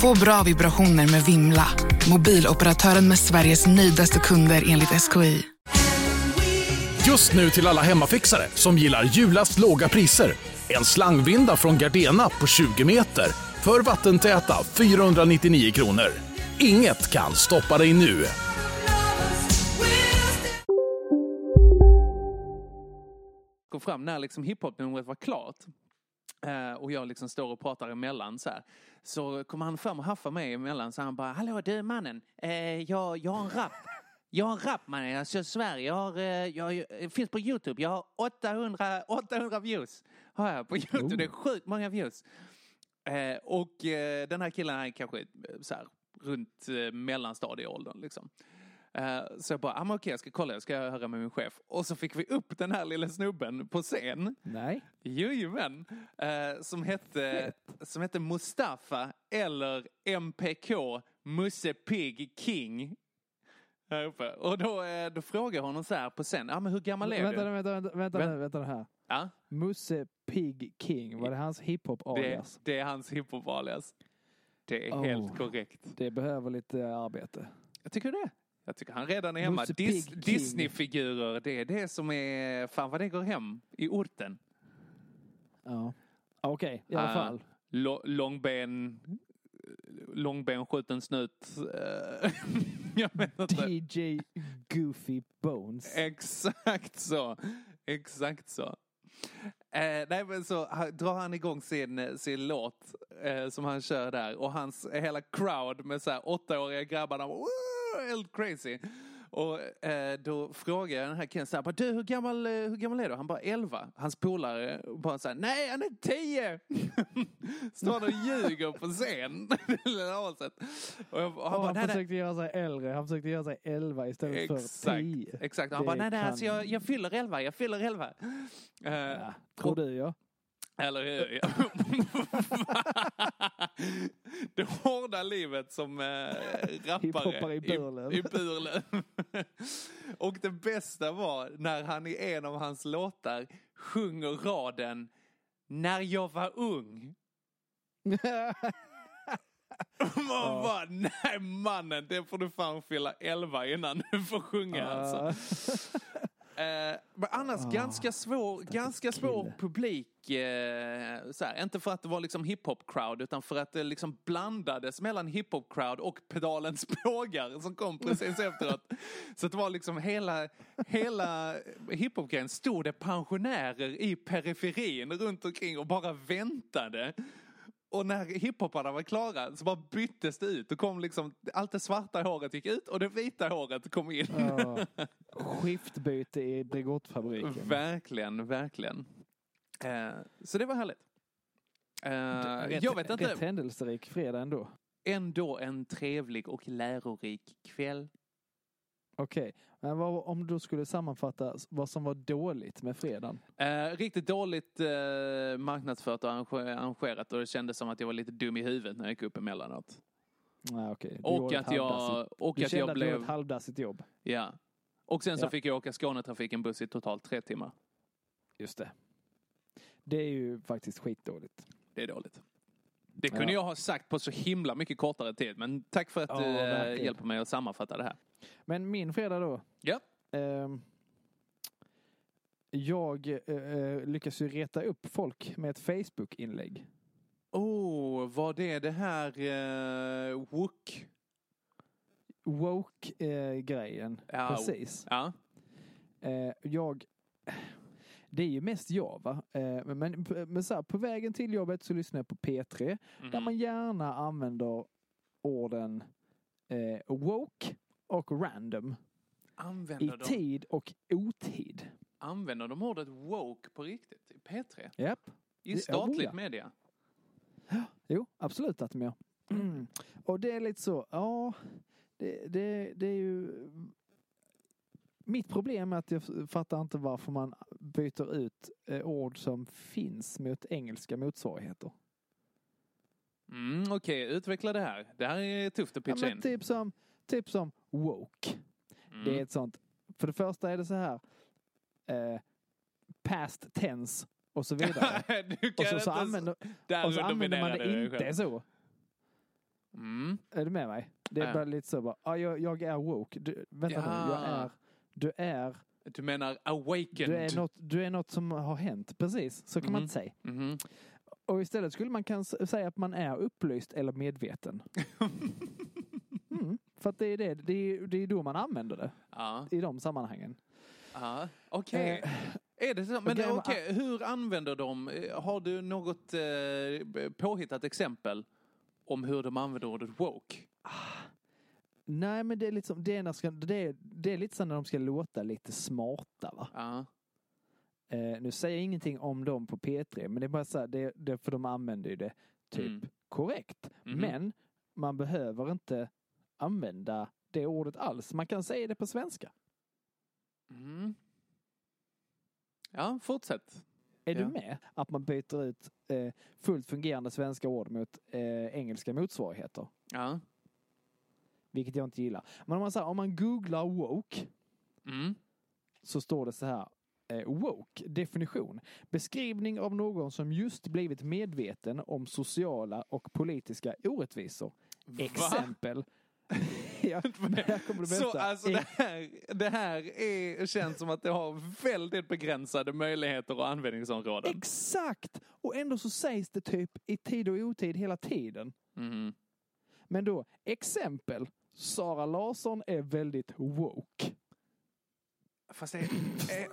Få bra vibrationer med Vimla. Mobiloperatören med Sveriges nöjdaste kunder enligt SKI. Just nu till alla hemmafixare som gillar julast låga priser. En slangvinda från Gardena på 20 meter för vattentäta 499 kronor. Inget kan stoppa dig nu. Kom fram när liksom hiphop-numret var klart. Eh, och jag liksom står och pratar emellan så här. Så kommer han fram och haffar mig emellan så han bara Hallå du mannen, eh, jag, jag har en rap. Jag har en rap mannen, jag Sverige. Jag, har, eh, jag, jag finns på Youtube. Jag har 800, 800 views. Har jag på Youtube. Det är sjukt många views. Eh, och eh, den här killen är kanske eh, så här, runt eh, mellanstadieåldern liksom. Eh, så jag bara, ah, okej jag ska kolla, jag ska höra med min chef. Och så fick vi upp den här lilla snubben på scen. Nej. Jajamän. Eh, som, hette, [LAUGHS] som hette Mustafa eller MPK, Musse Pig King. Här uppe. Och då, eh, då frågade jag honom så här på scen, ah, men hur gammal är Vänta, du? vänta, vänta, vänta, Vänt- vänta, vänta här. Ja, Musse Pig King, var det hans hiphop det, det är hans hiphop-alias. Det är Oh. helt korrekt. Det behöver lite arbete. Jag tycker det. Jag tycker han redan är hemma. Dis-. Disney-figurer, det är det som är, fan vad det går hem i orten. Ja. Okej, i alla Ah, fall. Lo- långben, långben, skjuten snut. eh, [LAUGHS] jag vet inte. DJ Goofy Bones. Exakt så. Exakt så. Eh, nej men så drar han igång sin, sin låt eh, som han kör där och hans hela crowd med så här åttaåriga grabbar de helt crazy. Och eh, då frågar jag den här killen så här, du hur gammal, eh, hur gammal är du? Han bara 11. Hans polare bara så här, nej han är 10! [LAUGHS] Står han och ljuger på scen. [LAUGHS] Och jag, och han Och bara, han försökte göra sig äldre. Han försökte göra sig 11 istället för Exakt, 10. exakt. Han Det bara, nej, nej, kan- alltså jag, jag fyller 11, jag fyller 11. Eh, Ja, tror du ja. Eller hur? Ja. [LAUGHS] Det hårda livet som eh, [LAUGHS] rappare i. I, i Burlöv. [LAUGHS] Och det bästa var när han i en av hans låtar sjunger raden När jag var ung. Man bara, nej mannen, det får du fan fylla 11 innan du får sjunga alltså. Eh, men annars ganska svår, ganska svår Ah, kille. publik. Eh, så här, inte för att det var liksom hiphop-crowd utan för att det liksom blandades mellan hiphop-crowd och pedalens [LAUGHS] bågar som kom precis efteråt. Så det var liksom hela, hela hiphop-grejen stod det pensionärer i periferin runt omkring och bara väntade. Och när hiphoparna var klara så bara byttes det ut. Då kom liksom, allt det svarta håret gick ut och det vita håret kom in. Ja. Skiftbyte i Bregottfabriken. Verkligen, verkligen. Eh, så det var härligt. Eh, Rätt, jag vet inte. Rätt händelserik fredag ändå. Ändå en trevlig och lärorik kväll. Okej, men vad, om du skulle sammanfatta vad som var dåligt med fredagen? Eh, riktigt dåligt eh, marknadsfört och arrange- arrangerat och det kändes som att jag var lite dum i huvudet när jag gick upp emellanåt. Nej, okej. Du Och att jag, och Du att kände jag att du gjorde blev... ett halvdassigt jobb. Ja. Och sen så Ja. fick jag åka Skånetrafiken buss i totalt tre timmar. Just det. Det är ju faktiskt skitdåligt. Det är dåligt. Det kunde Ja. jag ha sagt på så himla mycket kortare tid men tack för att Ja, du eh, verkligen. hjälper mig att sammanfatta det här. Men min fredag då. Ja. Ehm, jag eh, lyckas ju reta upp folk med ett Facebook-inlägg. Oh, var det det här uh, Wook? Woke-grejen. Ja, Precis. Ja. Eh, jag... Det är ju mest jag va. Eh, men men så här, på vägen till jobbet så lyssnar jag på P3. Där Mhm. man gärna använder orden eh, woke och random. I Använder, de, tid och otid. använder de ordet woke på riktigt i P3? Japp. I Det- statligt oh ja. media? Jo, absolut att de gör. Mm. Och det är lite så, ja, det, det, det är ju... Mitt problem är att jag fattar inte varför man byter ut eh, ord som finns mot engelska motsvarigheter. Mm, Okej, utveckla det här. Det här är tufft att Ja, pitcha men in. typ, som, typ som woke. Mm. Det är ett sånt, för det första är det så här, eh, past tense och så vidare. [LAUGHS] och så, så, använder, och så använder man det inte själv. så. Mm. Är du med mig? Det är Ja. bara lite så bara, ah, jag, jag är woke. Du, vänta nu, jag Ja. är, du är Du menar awakened? Du är, något, du är något som har hänt, precis. Så kan man Mhm. inte säga. Mhm. Och istället skulle man kan säga att man är upplyst eller medveten. [LAUGHS] Mm, för att det är, det, det, är, det är då man använder det Ja, i de sammanhangen. ja. okej. Eh, Är det så? Men okej, hur använder de? eh, Har du något eh, påhittat exempel om hur de använder ordet woke? Nej men det är, lite som, det, är när ska, det, är, det är lite så när de ska låta lite smarta va. Ja. Eh, nu säger jag ingenting om dem på P3 men det är bara så här, det, det, för de använder ju det typ Mm. korrekt. Mhm. Men man behöver inte använda det ordet alls. Man kan säga det på svenska. Mm. Ja, fortsätt. Är Ja. du med? Att man byter ut eh, fullt fungerande svenska ord mot eh, engelska motsvarigheter. Ja. Vilket jag inte gillar. Men om man, säger, om man googlar woke Mm. så står det så här. Eh, woke, definition. Beskrivning av någon som just blivit medveten om sociala och politiska orättvisor. Exempel. [LAUGHS] ja, men här kommer det bästa. Så alltså det här, det här är, känns som att det har väldigt begränsade möjligheter och användningsområden. Exakt! Och ändå så sägs det typ i tid och otid hela tiden. Mm. Men då, exempel. Sara Larsson är väldigt woke. Fast är, är,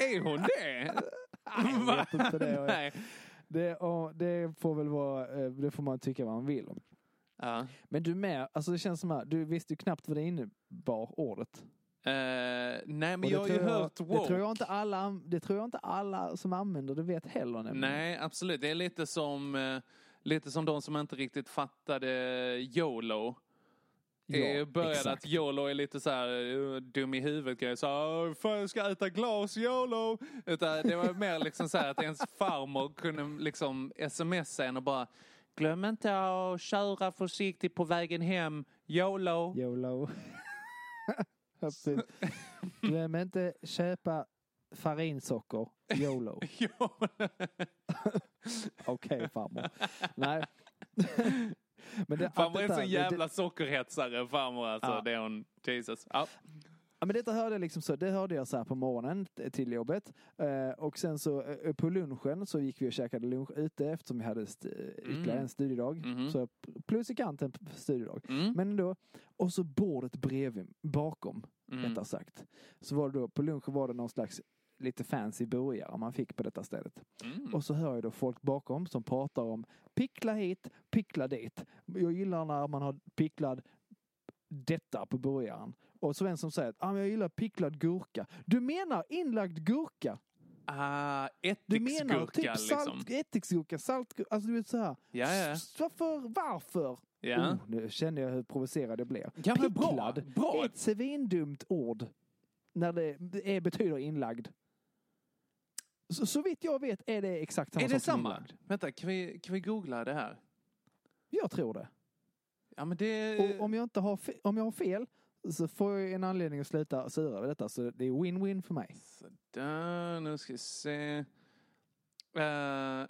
är hon det? [LAUGHS] Jag vet inte det. [LAUGHS] Nej. Det, det får väl vara, eh, det får man tycka vad man vill om. Ja. Men du med, alltså det känns som att du visste ju knappt vad det innebar ordet. Eh, nej men jag har det ju hört Det woke. tror jag inte alla, det tror jag inte alla som använder det vet heller nämligen. Nej, absolut. Det är lite som, eh, lite som de som inte riktigt fattade YOLO. Ja, I början exakt. att YOLO är lite så här eh, dum i huvudet grej. Så "Fan, jag ska äta glas YOLO. Utan det var mer liksom så här att ens farmor kunde liksom smsa en och bara Glöm inte att köra försiktigt på vägen hem. YOLO. YOLO. [LAUGHS] Precis. Glöm inte köpa farinsocker. YOLO. [LAUGHS] Okej farmor. Nej. [LAUGHS] Men det, Farmor är detta- så det- jävla sockerhetsare farmor alltså. Ja. Det är hon. Jesus. Ja. Ja, men detta hörde jag liksom så, det hörde jag så här på morgonen till jobbet. Eh, och sen så eh, på lunchen så gick vi och käkade lunch ute eftersom vi hade st- ytterligare en studiedag. Mhm. Så plus i kanten studiedag. Mm. Men ändå, och så bordet bredvid, bakom, Mm. rättare sagt. Så var det då, på lunchen var det någon slags lite fancy burgare man fick på detta stället. Mm. Och så hör jag då folk bakom som pratar om pickla hit, pickla dit. Jag gillar när man har picklad detta på burgaren. Och så en som säger att ah, men jag gillar picklad gurka. Du menar inlagd gurka? Ah, Du menar ättiksgurka typ salt, liksom. ättiksgurka, saltgurka, alltså du vet så här. Ja, ja. Varför? Varför? Ja. Oh, nu känner jag hur provocerad jag blir. Ja, men bra, Picklad bra. är ett svindumt ord. När det är, betyder inlagd. Så, så vitt jag vet är det exakt samma Är det sak som samma? inlagd. Vänta, kan vi, kan vi googla det här? Jag tror det. Ja, men det... Och om jag, inte har om jag har fel så får jag en anledning att sluta sura över detta. Så det är win-win för mig. Sådär, nu ska vi se. Uh,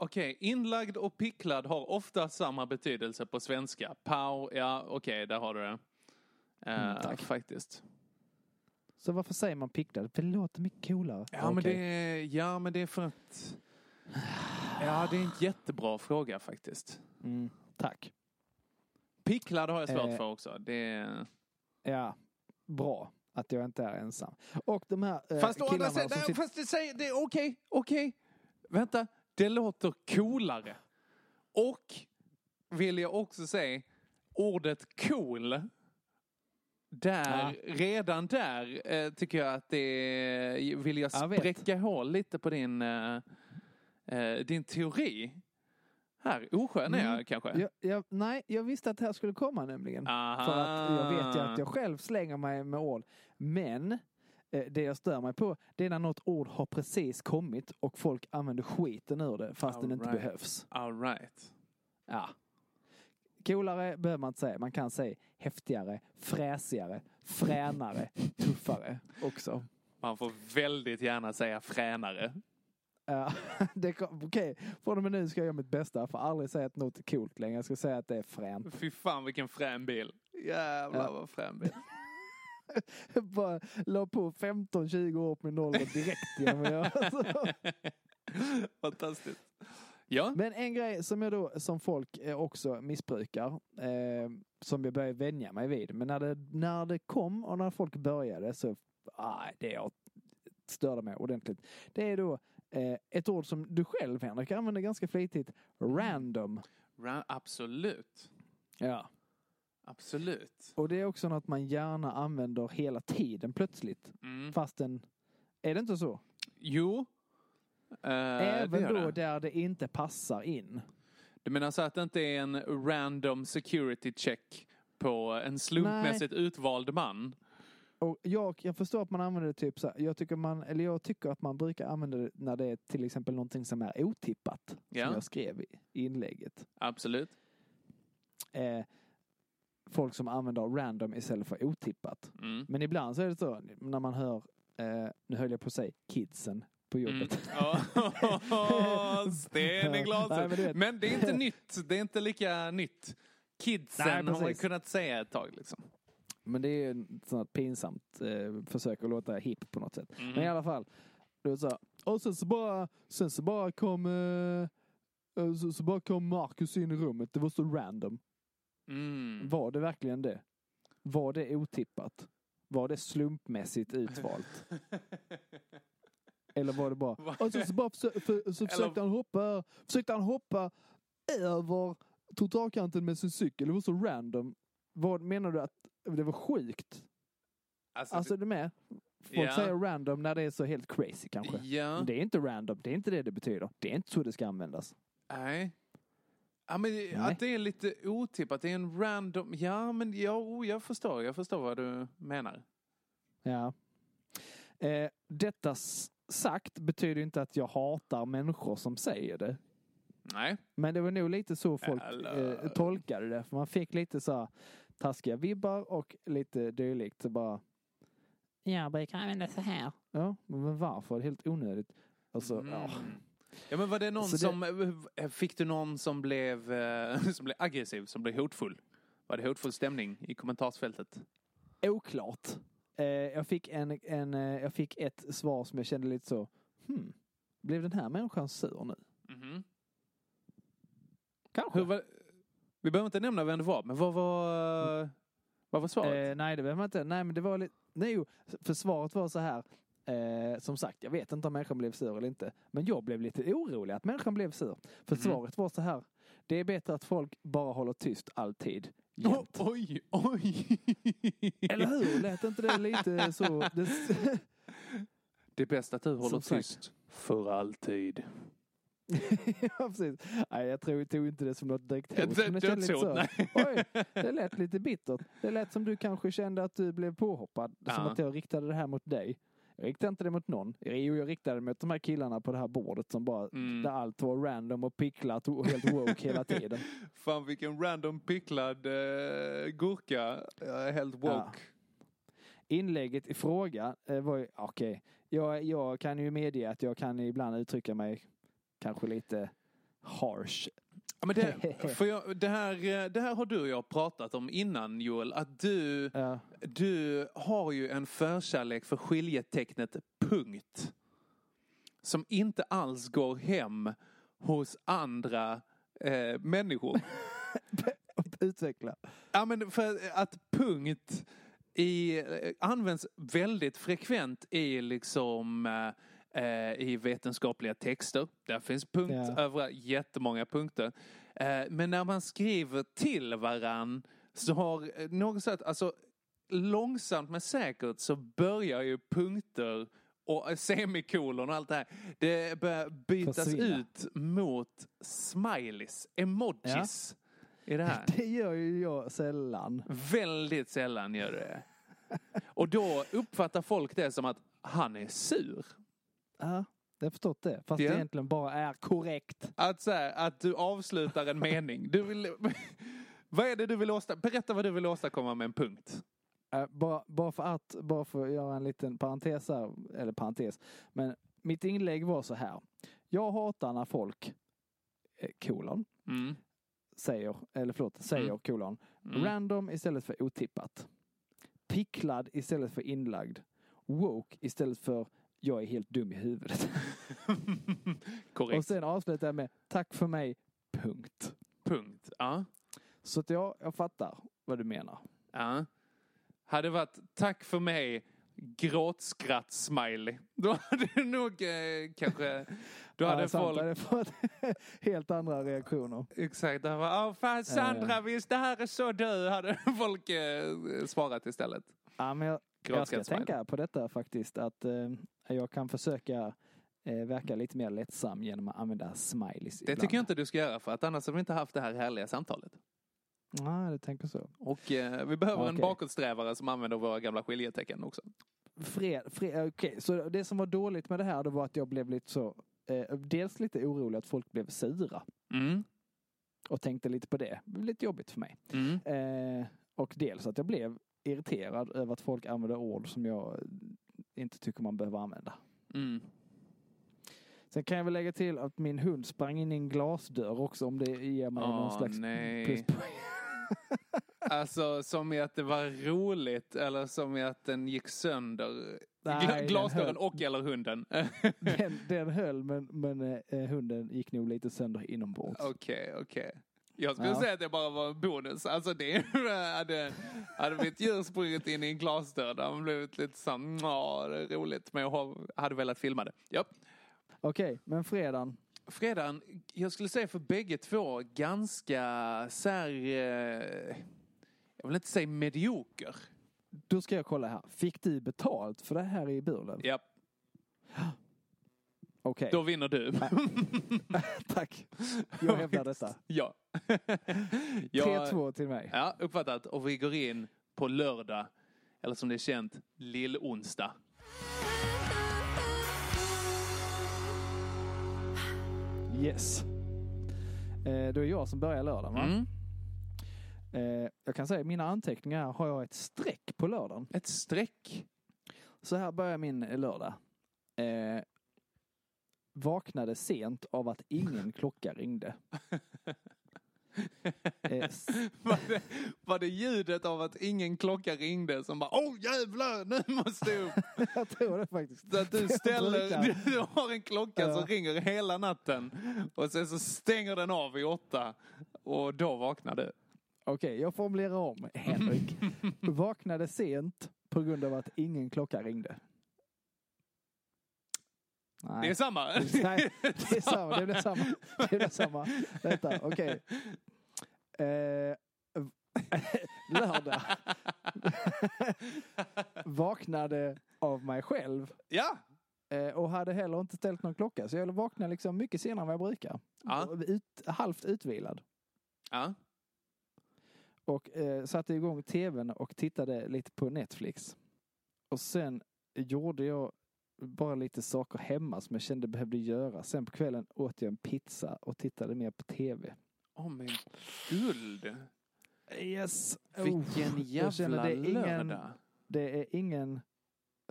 Okej, inlagd och picklad har ofta samma betydelse på svenska. Pau, ja okej, där har du det. Eh, Mm, tack. Faktiskt. Så varför säger man picklad? För det låter mycket coolare. Ja, men Okej. det är, ja, men det är för att... Ja, det är en jättebra fråga faktiskt. Mm, tack. Picklad har jag svårt Eh. för också. Det är... Ja, bra att jag inte är ensam. Och de här eh, Fast, andra killarna sidan, som nej, sitter... fast det säger, det är okej, okej. Vänta, det låter coolare. Och, vill jag också säga, ordet cool. Där, redan där eh, tycker jag att det vill jag Jag spräcka hål lite på din, eh, eh, din teori. Här, oskön är jag Mm. kanske. Jag, jag, nej, jag visste att det här skulle komma nämligen. Aha. För att jag vet ju att jag själv slänger mig med ord. Men eh, det jag stör mig på det är när något ord har precis kommit och folk använder skiten ur det fast den inte Alright. behövs. All right. Ja. Coolare behöver man inte säga. Man kan säga häftigare, fräsigare, fränare, tuffare också. Man får väldigt gärna säga fränare. [LAUGHS] Kom- Okej, från och med nu ska jag göra mitt bästa för att aldrig säga att något är coolt längre. Jag ska säga att det är fränt. Fy fan vilken frän bil. Jävlar Ja. vad frän bil. [LAUGHS] Bara la på 15-20 år på min ålder direkt. genom att göra så. [LAUGHS] Fantastiskt. Ja. Men en grej som jag då, som folk eh, också missbrukar, eh, som jag började vänja mig vid. Men när det, när det kom och när folk började så, ah, det jag störde mig ordentligt. Det är då eh, ett ord som du själv Henrik använder ganska flitigt. Random. Ra- absolut. Ja. Absolut. Och det är också något man gärna använder hela tiden plötsligt. Mm. Fastän, är det inte så? Jo. Eh, Även då det. där det inte passar in. Du menar så att det inte är en random security check på en slumpmässigt utvald man? Och jag, jag förstår att man använder det typ så här, jag tycker man, eller jag tycker att man brukar använda det när det är till exempel någonting som är otippat. Ja. Som jag skrev i inlägget. Absolut. Eh, folk som använder random istället för otippat. Mm. Men ibland så är det så när man hör, eh, nu höll jag på att säga kidsen på Mm. jobbet. [LAUGHS] Oh, [LAUGHS] sten i glaset. Nej, men men det är inte nytt. Det är inte lika nytt. Kidsen Nej, har man kunnat säga ett tag liksom. Men det är ett sånt pinsamt eh, försök att låta hipp på något sätt. Mm. Men i alla fall. Det var så och sen så bara, sen så bara kom, eh, eh, så, så bara kom Marcus in i rummet. Det var så random. Mm. Var det verkligen det? Var det otippat? Var det slumpmässigt utvalt? Eller var det bara... [LAUGHS] Och så, så, bara försö- för, så försökte han hoppa, försökte han hoppa över trottoarkanten med sin cykel. Det var så random. Vad menar du att det var sjukt? Alltså, Alltså det med. Folk Ja. säger random när det är så helt crazy kanske. Men det är inte random. Det är inte det det betyder. Det är inte så det ska användas. Nej. Ja, men det- att det är lite otippat. Det är en random... Ja, men ja, oh, jag förstår. Jag förstår vad du menar. Ja. Eh, detta sagt betyder inte att jag hatar människor som säger det. Nej. Men det var nog lite så folk eh, tolkade det. För man fick lite så här taskiga vibbar och lite dylikt. Så bara, jag brukar använda så här. Ja, men varför? Helt onödigt. Alltså, Mm. ja. Ja, men var det någon Så det- som... eh, Fick du någon som blev, eh, [LAUGHS] som blev aggressiv, som blev hotfull? Var det hotfull stämning i kommentarsfältet? Oklart. Eh, jag, fick en, en, jag fick ett svar som jag kände lite så, hmm, blev den här människan sur nu? Mhm. Kanske. Hur var, vi behöver inte nämna vem det var, men vad var, vad var svaret? Eh, nej, det behöver man inte. Nej, men det var lite... Nej, jo, för svaret var så här. Eh, som sagt, jag vet inte om människan blev sur eller inte. Men jag blev lite orolig att människan blev sur. För Mhm. svaret var så här. Det är bättre att folk bara håller tyst alltid. oh, oj, oj! Eller hur? Lät inte det lite så? [LAUGHS] Det, är bäst att du håller tyst. För alltid. [LAUGHS] ja, precis. Nej, jag tror, tog inte det som något direkt hot. men det kändes lite så. Oj, det lät lite bittert. Det lät som du kanske kände att du blev påhoppad. Som Ja. att jag riktade det här mot dig. Jag riktade inte det mot någon. Jo, jag riktade det mot de här killarna på det här bordet som bara, Mm. där allt var random och picklat och helt woke hela tiden. [LAUGHS] Fan vilken random picklad eh, gurka. Är helt woke. Ja. Inlägget i fråga eh, var ju, okej, jag, jag kan ju medge att jag kan ibland uttrycka mig kanske lite harsh. Ja, men det, [LAUGHS] för jag, det, här, eh, det här har du och jag pratat om innan Joel. Att du, Ja. du har ju en förkärlek för skiljetecknet punkt. Som inte alls går hem hos andra eh, människor. [LAUGHS] Utveckla. Ja men för att punkt i, eh, används väldigt frekvent i liksom eh, eh, i vetenskapliga texter. Där finns punkt Ja. över jättemånga punkter. Eh, men när man skriver till varann så har eh, något sätt, alltså långsamt men säkert så börjar ju punkter och semikolon och allt det här. Det börjar bytas Försvinna. ut mot smileys, emojis. I det här. [LAUGHS] Det gör ju jag sällan. Väldigt sällan gör det. Och då uppfattar folk det som att han är sur. Ja, jag har förstått det. Fast Ja. det egentligen bara är korrekt. Att, så här, att du avslutar en mening. Du vill, [LAUGHS] vad är det du vill åstadkomma? Berätta vad du vill åstadkomma med en punkt. Äh, bara, bara för att, bara för att göra en liten parentes här, eller parentes. Men mitt inlägg var så här. Jag hatar när folk, eh, kolon, Picklad istället för inlagd. Woke istället för jag är helt dum i huvudet. [LAUGHS] Korrekt. Och sen avslutar jag med tack för mig, punkt. Punkt. Ja. Så att jag, jag fattar vad du menar. ja. Hade varit tack för mig gråtskratt-smiley. [LAUGHS] Då hade du nog eh, kanske... Då hade ja, folk... hade fått [LAUGHS] helt andra reaktioner. Exakt. Det var, Åh, fan Sandra, visst det här är så du, hade folk eh, svarat istället. Ja, men jag, jag ska tänka på detta faktiskt. Att eh, jag kan försöka eh, verka lite mer lättsam genom att använda smileys Det ibland. tycker jag inte du ska göra för att annars hade vi inte haft det här härliga samtalet. Nej, det tänker så. Och eh, vi behöver en Okej. bakåtsträvare som använder våra gamla skiljetecken också. Fred, fred, okej, så det som var dåligt med det här då var att jag blev lite så, eh, dels lite orolig att folk blev sura. Mm. Och tänkte lite på det. Det lite jobbigt för mig. Mm. Eh, och dels att jag blev irriterad över att folk använder ord som jag inte tycker man behöver använda. Mm. Sen kan jag väl lägga till att min hund sprang in i en glasdörr också om det ger mig någon Åh, slags nej. pluspoäng. [LAUGHS] Alltså som i att det var roligt eller som i att den gick sönder. Nej, Glasdörren och eller hunden. Den, den höll men, men eh, hunden gick nog lite sönder inombords. Okej, okej. Jag skulle Ja. säga att det bara var en bonus. Alltså det [LAUGHS] hade, hade mitt djur sprungit in i en glasdörr där man blivit lite så här, ja det är roligt men jag hade velat filma det. Ja. Okej, men fredagen. Fredagen, jag skulle säga för bägge två ganska så här, eh, jag vill inte säga medioker. Då ska jag kolla här. Fick du betalt för det här i Burlöv? Ja, Okej, då vinner du. [LAUGHS] tack. Jag hävdar detta. ja. [LAUGHS] Jag- 3-2 till mig. Ja, uppfattat. Och vi går in på lördag, eller som det är känt, lill-onsdag. Yes. Eh, då är jag som börjar lördagen va? Mm. Eh, jag kan säga i mina anteckningar här har jag ett streck på lördagen. Ett streck. Så här börjar min lördag. Eh, vaknade sent av att ingen klocka ringde. [LAUGHS] Eh, Var det, var det ljudet av att ingen klocka ringde som bara Åh jävlar, nu måste jag upp. [LAUGHS] jag tror det faktiskt. Så att du [LAUGHS] ställer, du, du har en klocka Ja. som ringer hela natten och sen så stänger den av vid åtta och då vaknar du. Okej, jag formulerar om. Henrik. Vaknade sent på grund av att ingen klocka ringde. Nej. Det är samma. [LAUGHS] Nej, det är samma. Det blir samma. Det blir samma. Vänta, okej. Eh, lördag. Vaknade av mig själv. Ja. Eh, och hade heller inte ställt någon klocka. Så jag vaknade liksom mycket senare än vad jag brukar. Ja. Ut, halvt utvilad. ja. Och eh, satte igång tvn och tittade lite på Netflix. Och sen gjorde jag bara lite saker hemma som jag kände behövde göra. Sen på kvällen åt jag en pizza och tittade mer på tv. Åh men guld. Yes! Vilken känner jävla det är ingen- lördag. Det är ingen,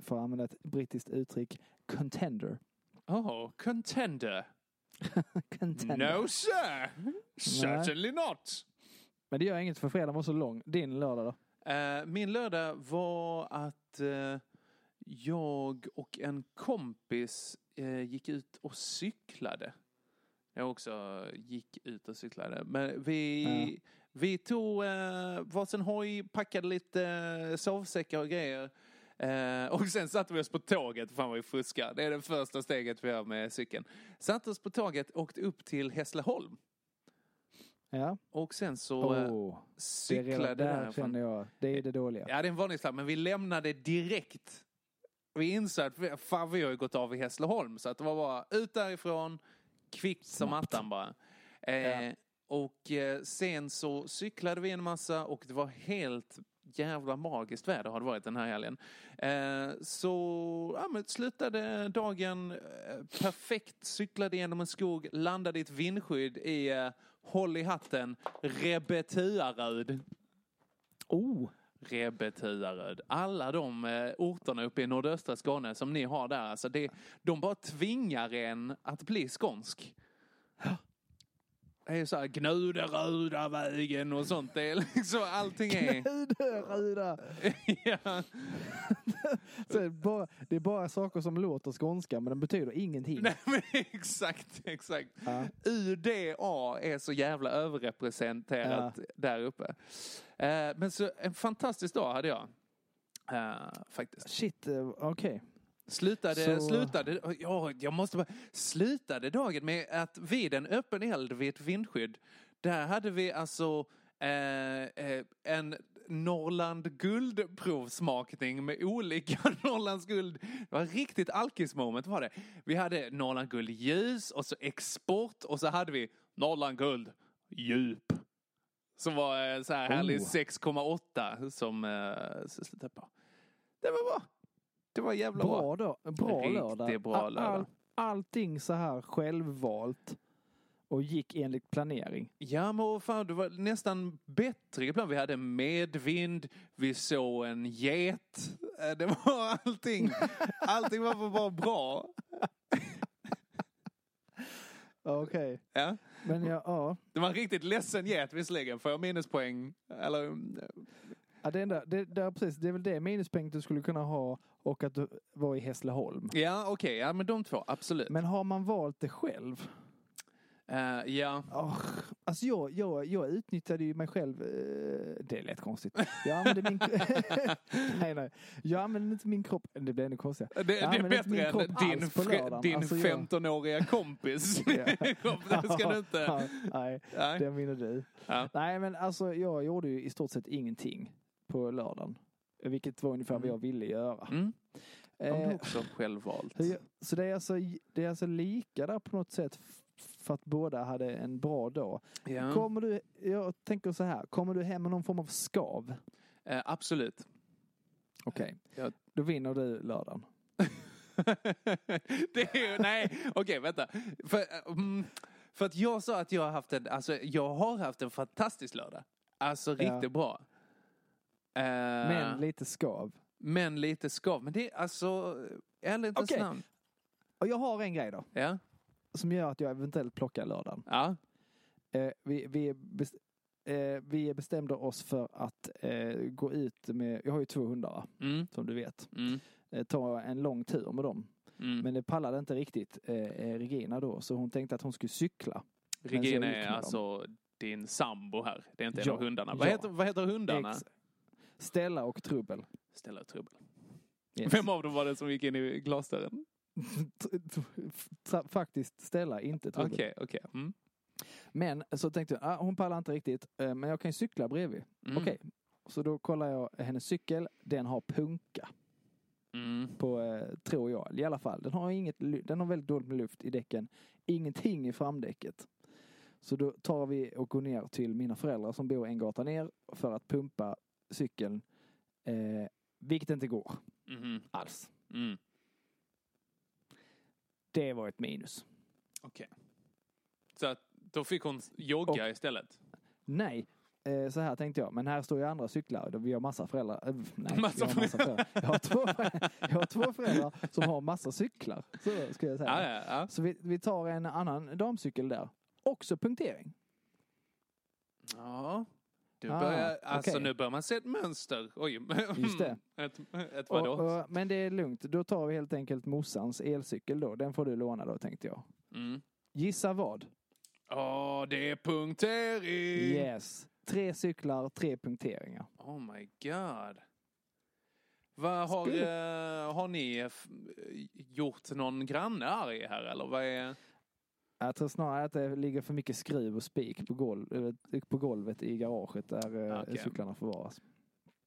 för att använda ett brittiskt uttryck, contender. Oh, contender. [LAUGHS] contender. No sir. Certainly not. Men det gör inget för fredagen var så lång. Din lördag då? Eh, min lördag var att eh, jag och en kompis eh, gick ut och cyklade. Jag också gick ut och cyklade. Men vi, vi tog eh, varsin hoj, packade lite eh, sovsäckar och grejer. Eh, och sen satte vi oss på tåget, fan vad vi fuskar. Det är det första steget vi gör med cykeln. Satte oss på tåget, åkte upp till Hässleholm. Ja. Och sen så eh, Oh, det är cyklade redan, där känner jag, det är det dåliga. Ja, det är en varningsflagg, men vi lämnade direkt. Vi insåg att vi, fan, vi har ju gått av i Hässleholm, så att det var bara ut därifrån, kvickt som attan bara. Eh, Och eh, sen så cyklade vi en massa och det var helt jävla magiskt väder har det varit den här helgen. Eh, så ja, men slutade dagen eh, perfekt, cyklade genom en skog, landade i ett vindskydd i eh, håll i hatten, Rebetuaröd. Oh, Rebetuaröd. Alla de eh, orterna uppe i nordöstra Skåne som ni har där, alltså det, de bara tvingar en att bli skånsk. Det är så här Gnuderöda vägen och sånt. Det är liksom allting är... Röda. [LAUGHS] ja. [LAUGHS] Så det, är bara, det är bara saker som låter skånska men de betyder ingenting. Nej men [LAUGHS] exakt, exakt. Ja. UDA är så jävla överrepresenterat där uppe. Eh, men så en fantastisk dag hade jag. Eh, faktiskt. Shit, eh, okej. Slutade, Så- slutade, ja, jag måste bara, slutade dagen med att vid en öppen eld vid ett vindskydd, där hade vi alltså eh, eh, en Norrland guldprovsmakning med olika [LAUGHS] Norrlands guld. Det var riktigt alkis-moment var det. Vi hade Norrland guld ljus och så export och så hade vi Norrland guld djup. Som var eh, så här härlig Oh. 6,8 som eh, slutade på. Det var bra. Det var jävla Bra bra. då. Bra Riktigt lördag. bra lördag. All, allting så här självvalt och gick enligt planering. Ja men vad fan, det var nästan bättre ibland. Vi hade medvind, vi såg en get. Eh, Det var [LAUGHS] allting. Allting var bara bra. [LAUGHS] Okej. Ja. Men ja, ja. Det var en riktigt ledsen get visserligen. Får jag minuspoäng? Eller? Ja det, enda, det, det, är precis, det är väl det minuspoäng du skulle kunna ha och att du var i Hässleholm. Ja okej, ja men de två, absolut. Men har man valt det själv? Eh, ja. Oh, alltså jag, jag, jag utnyttjade ju mig själv. eh, det lät konstigt. Jag använde min... [LAUGHS] nej, nej. Jag använde inte min kropp. Det blev ännu konstigare. Det, det Jag är bättre än din, lördagen. din Alltså jag- 15-åriga kompis. [LAUGHS] Ja. [LAUGHS] Det ska du inte... Nej, Nej. det vinner du. Ja. Nej, men alltså jag gjorde ju i stort sett ingenting på lördagen. Vilket var ungefär vad jag ville göra. Mm. Eh, också självvalt. så det är, alltså, det är alltså lika där på något sätt för att båda hade en bra dag. Ja. Kommer du, jag tänker så här, kommer du hem med någon form av skav? Eh, absolut. Okej, Ja. då vinner du lördagen. [LAUGHS] det är nej, okej vänta. För, mm, för att jag sa att jag har haft en, alltså jag har haft en fantastisk lördag. Alltså riktigt bra. Eh, Men lite skav. men lite skav. Men det är alltså, ärligt Okej. namn. Och jag har en grej då. Ja, Som gör att jag eventuellt plockar lördagen. ja, Eh, vi, vi, bes, eh, vi bestämde oss för att eh, gå ut med, jag har ju två hundar mm, som du vet. mm, Eh, ta en lång tur med dem. mm. Men det pallade inte riktigt eh, Regina då så hon tänkte att hon skulle cykla. Regina är med dem. alltså din sambo här. Det är inte en Ja, av hundarna. ja. Vad, heter, vad heter hundarna? Ex- Stella och Trubbel. Ställa trubbel. Yes. Vem av dem var det som gick in i glasdörren? Faktiskt Stella, inte Okej, Trubbel. okej. Mm. Men så tänkte jag, ah, hon pallar inte riktigt, eh, men jag kan ju cykla bredvid. Mm. Okej, så då kollar jag hennes cykel, den har punka. Mm. på, eh, tror jag. I alla fall, den har, inget, den har väldigt dåligt med luft i däcken. Ingenting i framdäcket. Så då tar vi och går ner till mina föräldrar som bor en gata ner för att pumpa cykeln. Eh, vilket inte går Mhm. alls. Mm. Det var ett minus. Okej. Så att då fick hon jogga istället? Nej, eh, så här tänkte jag. Men här står ju andra cyklar. Vi har massa föräldrar. Eh, nej, Massa vi har massa föräldrar. Jag har, två, jag har två föräldrar som har massa cyklar. Så ska jag säga. Ja, ja, ja. Så vi, vi tar en annan damcykel där. Också punktering. ja. Du Ah, börjar, alltså okej. nu börjar man se ett mönster. Oj. Just det. [LAUGHS] Ett, ett vadå? Och, och, men det är lugnt. Då tar vi helt enkelt morsans elcykel då. Den får du låna då tänkte jag. Mm. Gissa vad? Åh, det är punktering! Yes. Tre cyklar, tre punkteringar. Oh my god. Vad har, eh, har ni gjort någon granne arg här eller vad är? Jag tror snarare att det ligger för mycket skruv och spik på, golv, eh, på golvet i garaget där eh, Okej. cyklarna förvaras.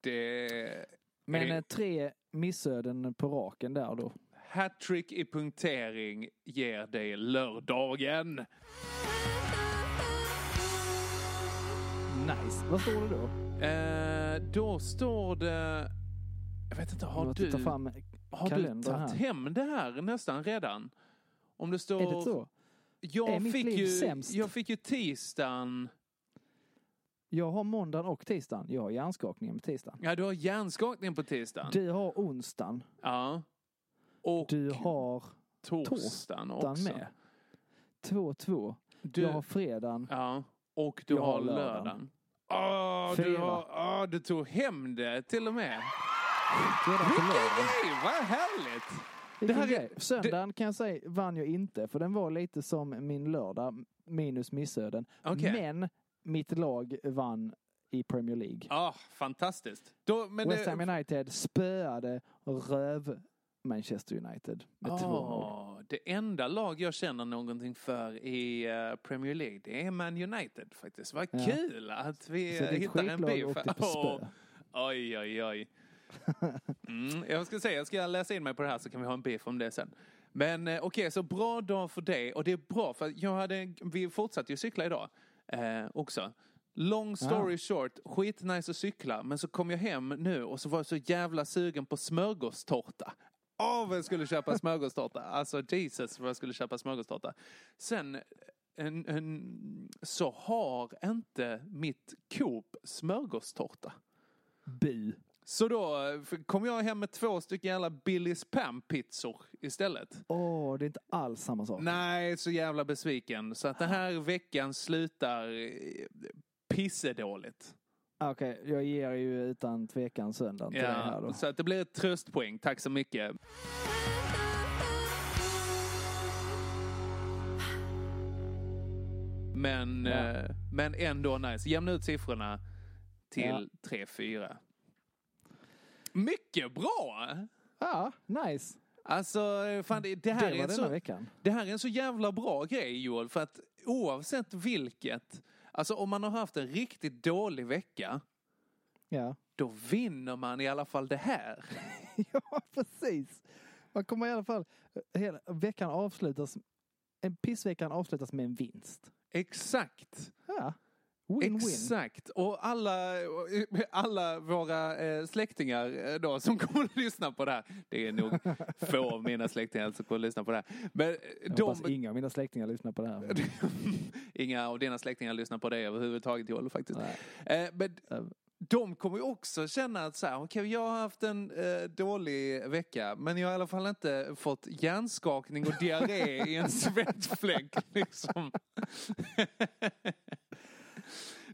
Det Men eh, tre missöden på raken där då. Hattrick i punktering ger dig lördagen. Nice. Vad står det då? Eh, då står det... Jag vet inte, har du, fram har du tagit hem det här nästan redan? Om det står... Är det så? Jag, Är mitt fick liv ju, sämst? jag fick ju tisdagen... Jag har måndagen och tisdagen. Jag har hjärnskakningen på tisdagen. Ja, du har hjärnskakning på tisdagen. Du har onsdagen. Ja. Och Du har torsdagen torsdagen också. med. 2-2. Du, Jag har fredagen. ja, och du jag har lördagen. lördagen. Åh, du, har, åh, du tog hem det till och med. Lördagen. Hej, vad härligt! Vilken här är-. Söndagen kan jag säga vann jag inte, för den var lite som min lördag, minus missöden. Okej. Men mitt lag vann i Premier League. Ah, fantastiskt. Då, West det- Ham United spöade röv Manchester United med 2-0. Åh, det enda lag jag känner någonting för i eh, Premier League, det är Man United faktiskt. Vad Ja. kul att vi hittar en beef. Oj, oj, oj. Mm, jag ska säga, jag ska läsa in mig på det här så kan vi ha en beef om det sen. Men eh, okej, så bra dag för dig. Och det är bra för jag hade, vi fortsatte ju cykla idag eh, också. Long story short, skitnice att cykla. Men så kom jag hem nu och så var jag så jävla sugen på smörgåstårta. Åh, vad jag skulle köpa smörgåstårta. Alltså Jesus vad jag skulle köpa smörgåstårta. Sen en, en, så har inte mitt Coop smörgåstårta. Bu. Så då kom jag hem med två stycken jävla Billys Pam-pizzor istället. Åh, det är inte alls samma sak. Nej, så jävla besviken. Så att den här veckan slutar eh, pissedåligt. Okej, jag ger ju utan tvekan söndagen till dig här Ja, då. så att det blir ett tröstpoäng. Tack så mycket. Men, Ja. eh, men ändå nice. Jämna ut siffrorna till Ja. 3-4. Mycket bra! Ja, nice. Alltså, fan, det, det, här det är så, veckan. det här är en så jävla bra grej Joel. För att oavsett vilket, alltså om man har haft en riktigt dålig vecka, Ja. då vinner man i alla fall det här. [LAUGHS] ja, precis. Man kommer i alla fall, hela veckan avslutas, en pissveckan avslutas med en vinst. Exakt. Ja. Win-win. Exakt. Och alla, alla våra eh, släktingar eh, då som kommer att lyssna på det här. Det är nog få av mina släktingar som kommer att lyssna på det här. Men eh, Jag de, hoppas inga av mina släktingar lyssnar på det här. [LAUGHS] Inga av dina släktingar lyssnar på det överhuvudtaget Joel faktiskt. Nej. Men de kommer ju också känna att så här, okej jag har haft en eh, dålig vecka men jag har i alla fall inte fått hjärnskakning och diarré i en [LAUGHS] svettfläck liksom. [LAUGHS]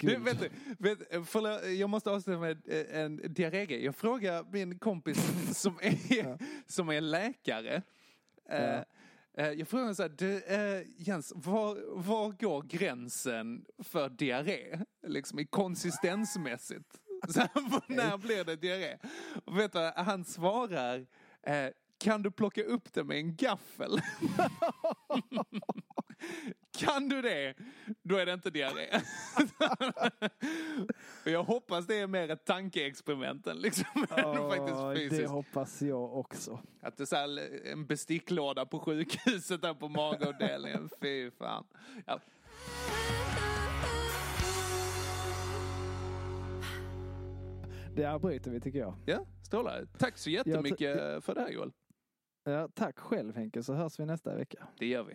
Du, vet, vet, förlåt, jag måste avsluta med eh, en diarrégrej. Jag frågar min kompis [LAUGHS] som är, som är läkare. Eh, Ja. eh, Jag frågar så här, du, Jens, var, var går gränsen för diarré? Liksom i konsistensmässigt. [LAUGHS] Så här, när blir det diarré? Och vet du, han svarar, kan du plocka upp det med en gaffel? [LAUGHS] Kan du det, då är det inte diarré. Jag hoppas det är mer ett tankeexperiment än liksom [LAUGHS] åh, faktiskt det fysiskt. hoppas jag också. Att det är så här en besticklåda på sjukhuset där på magavdelningen. [LAUGHS] Fy fan. Ja. Det här bryter vi tycker jag. ja, strålar. Tack så jättemycket för det här Joel. Ja, tack själv Henke, så hörs vi nästa vecka. Det gör vi.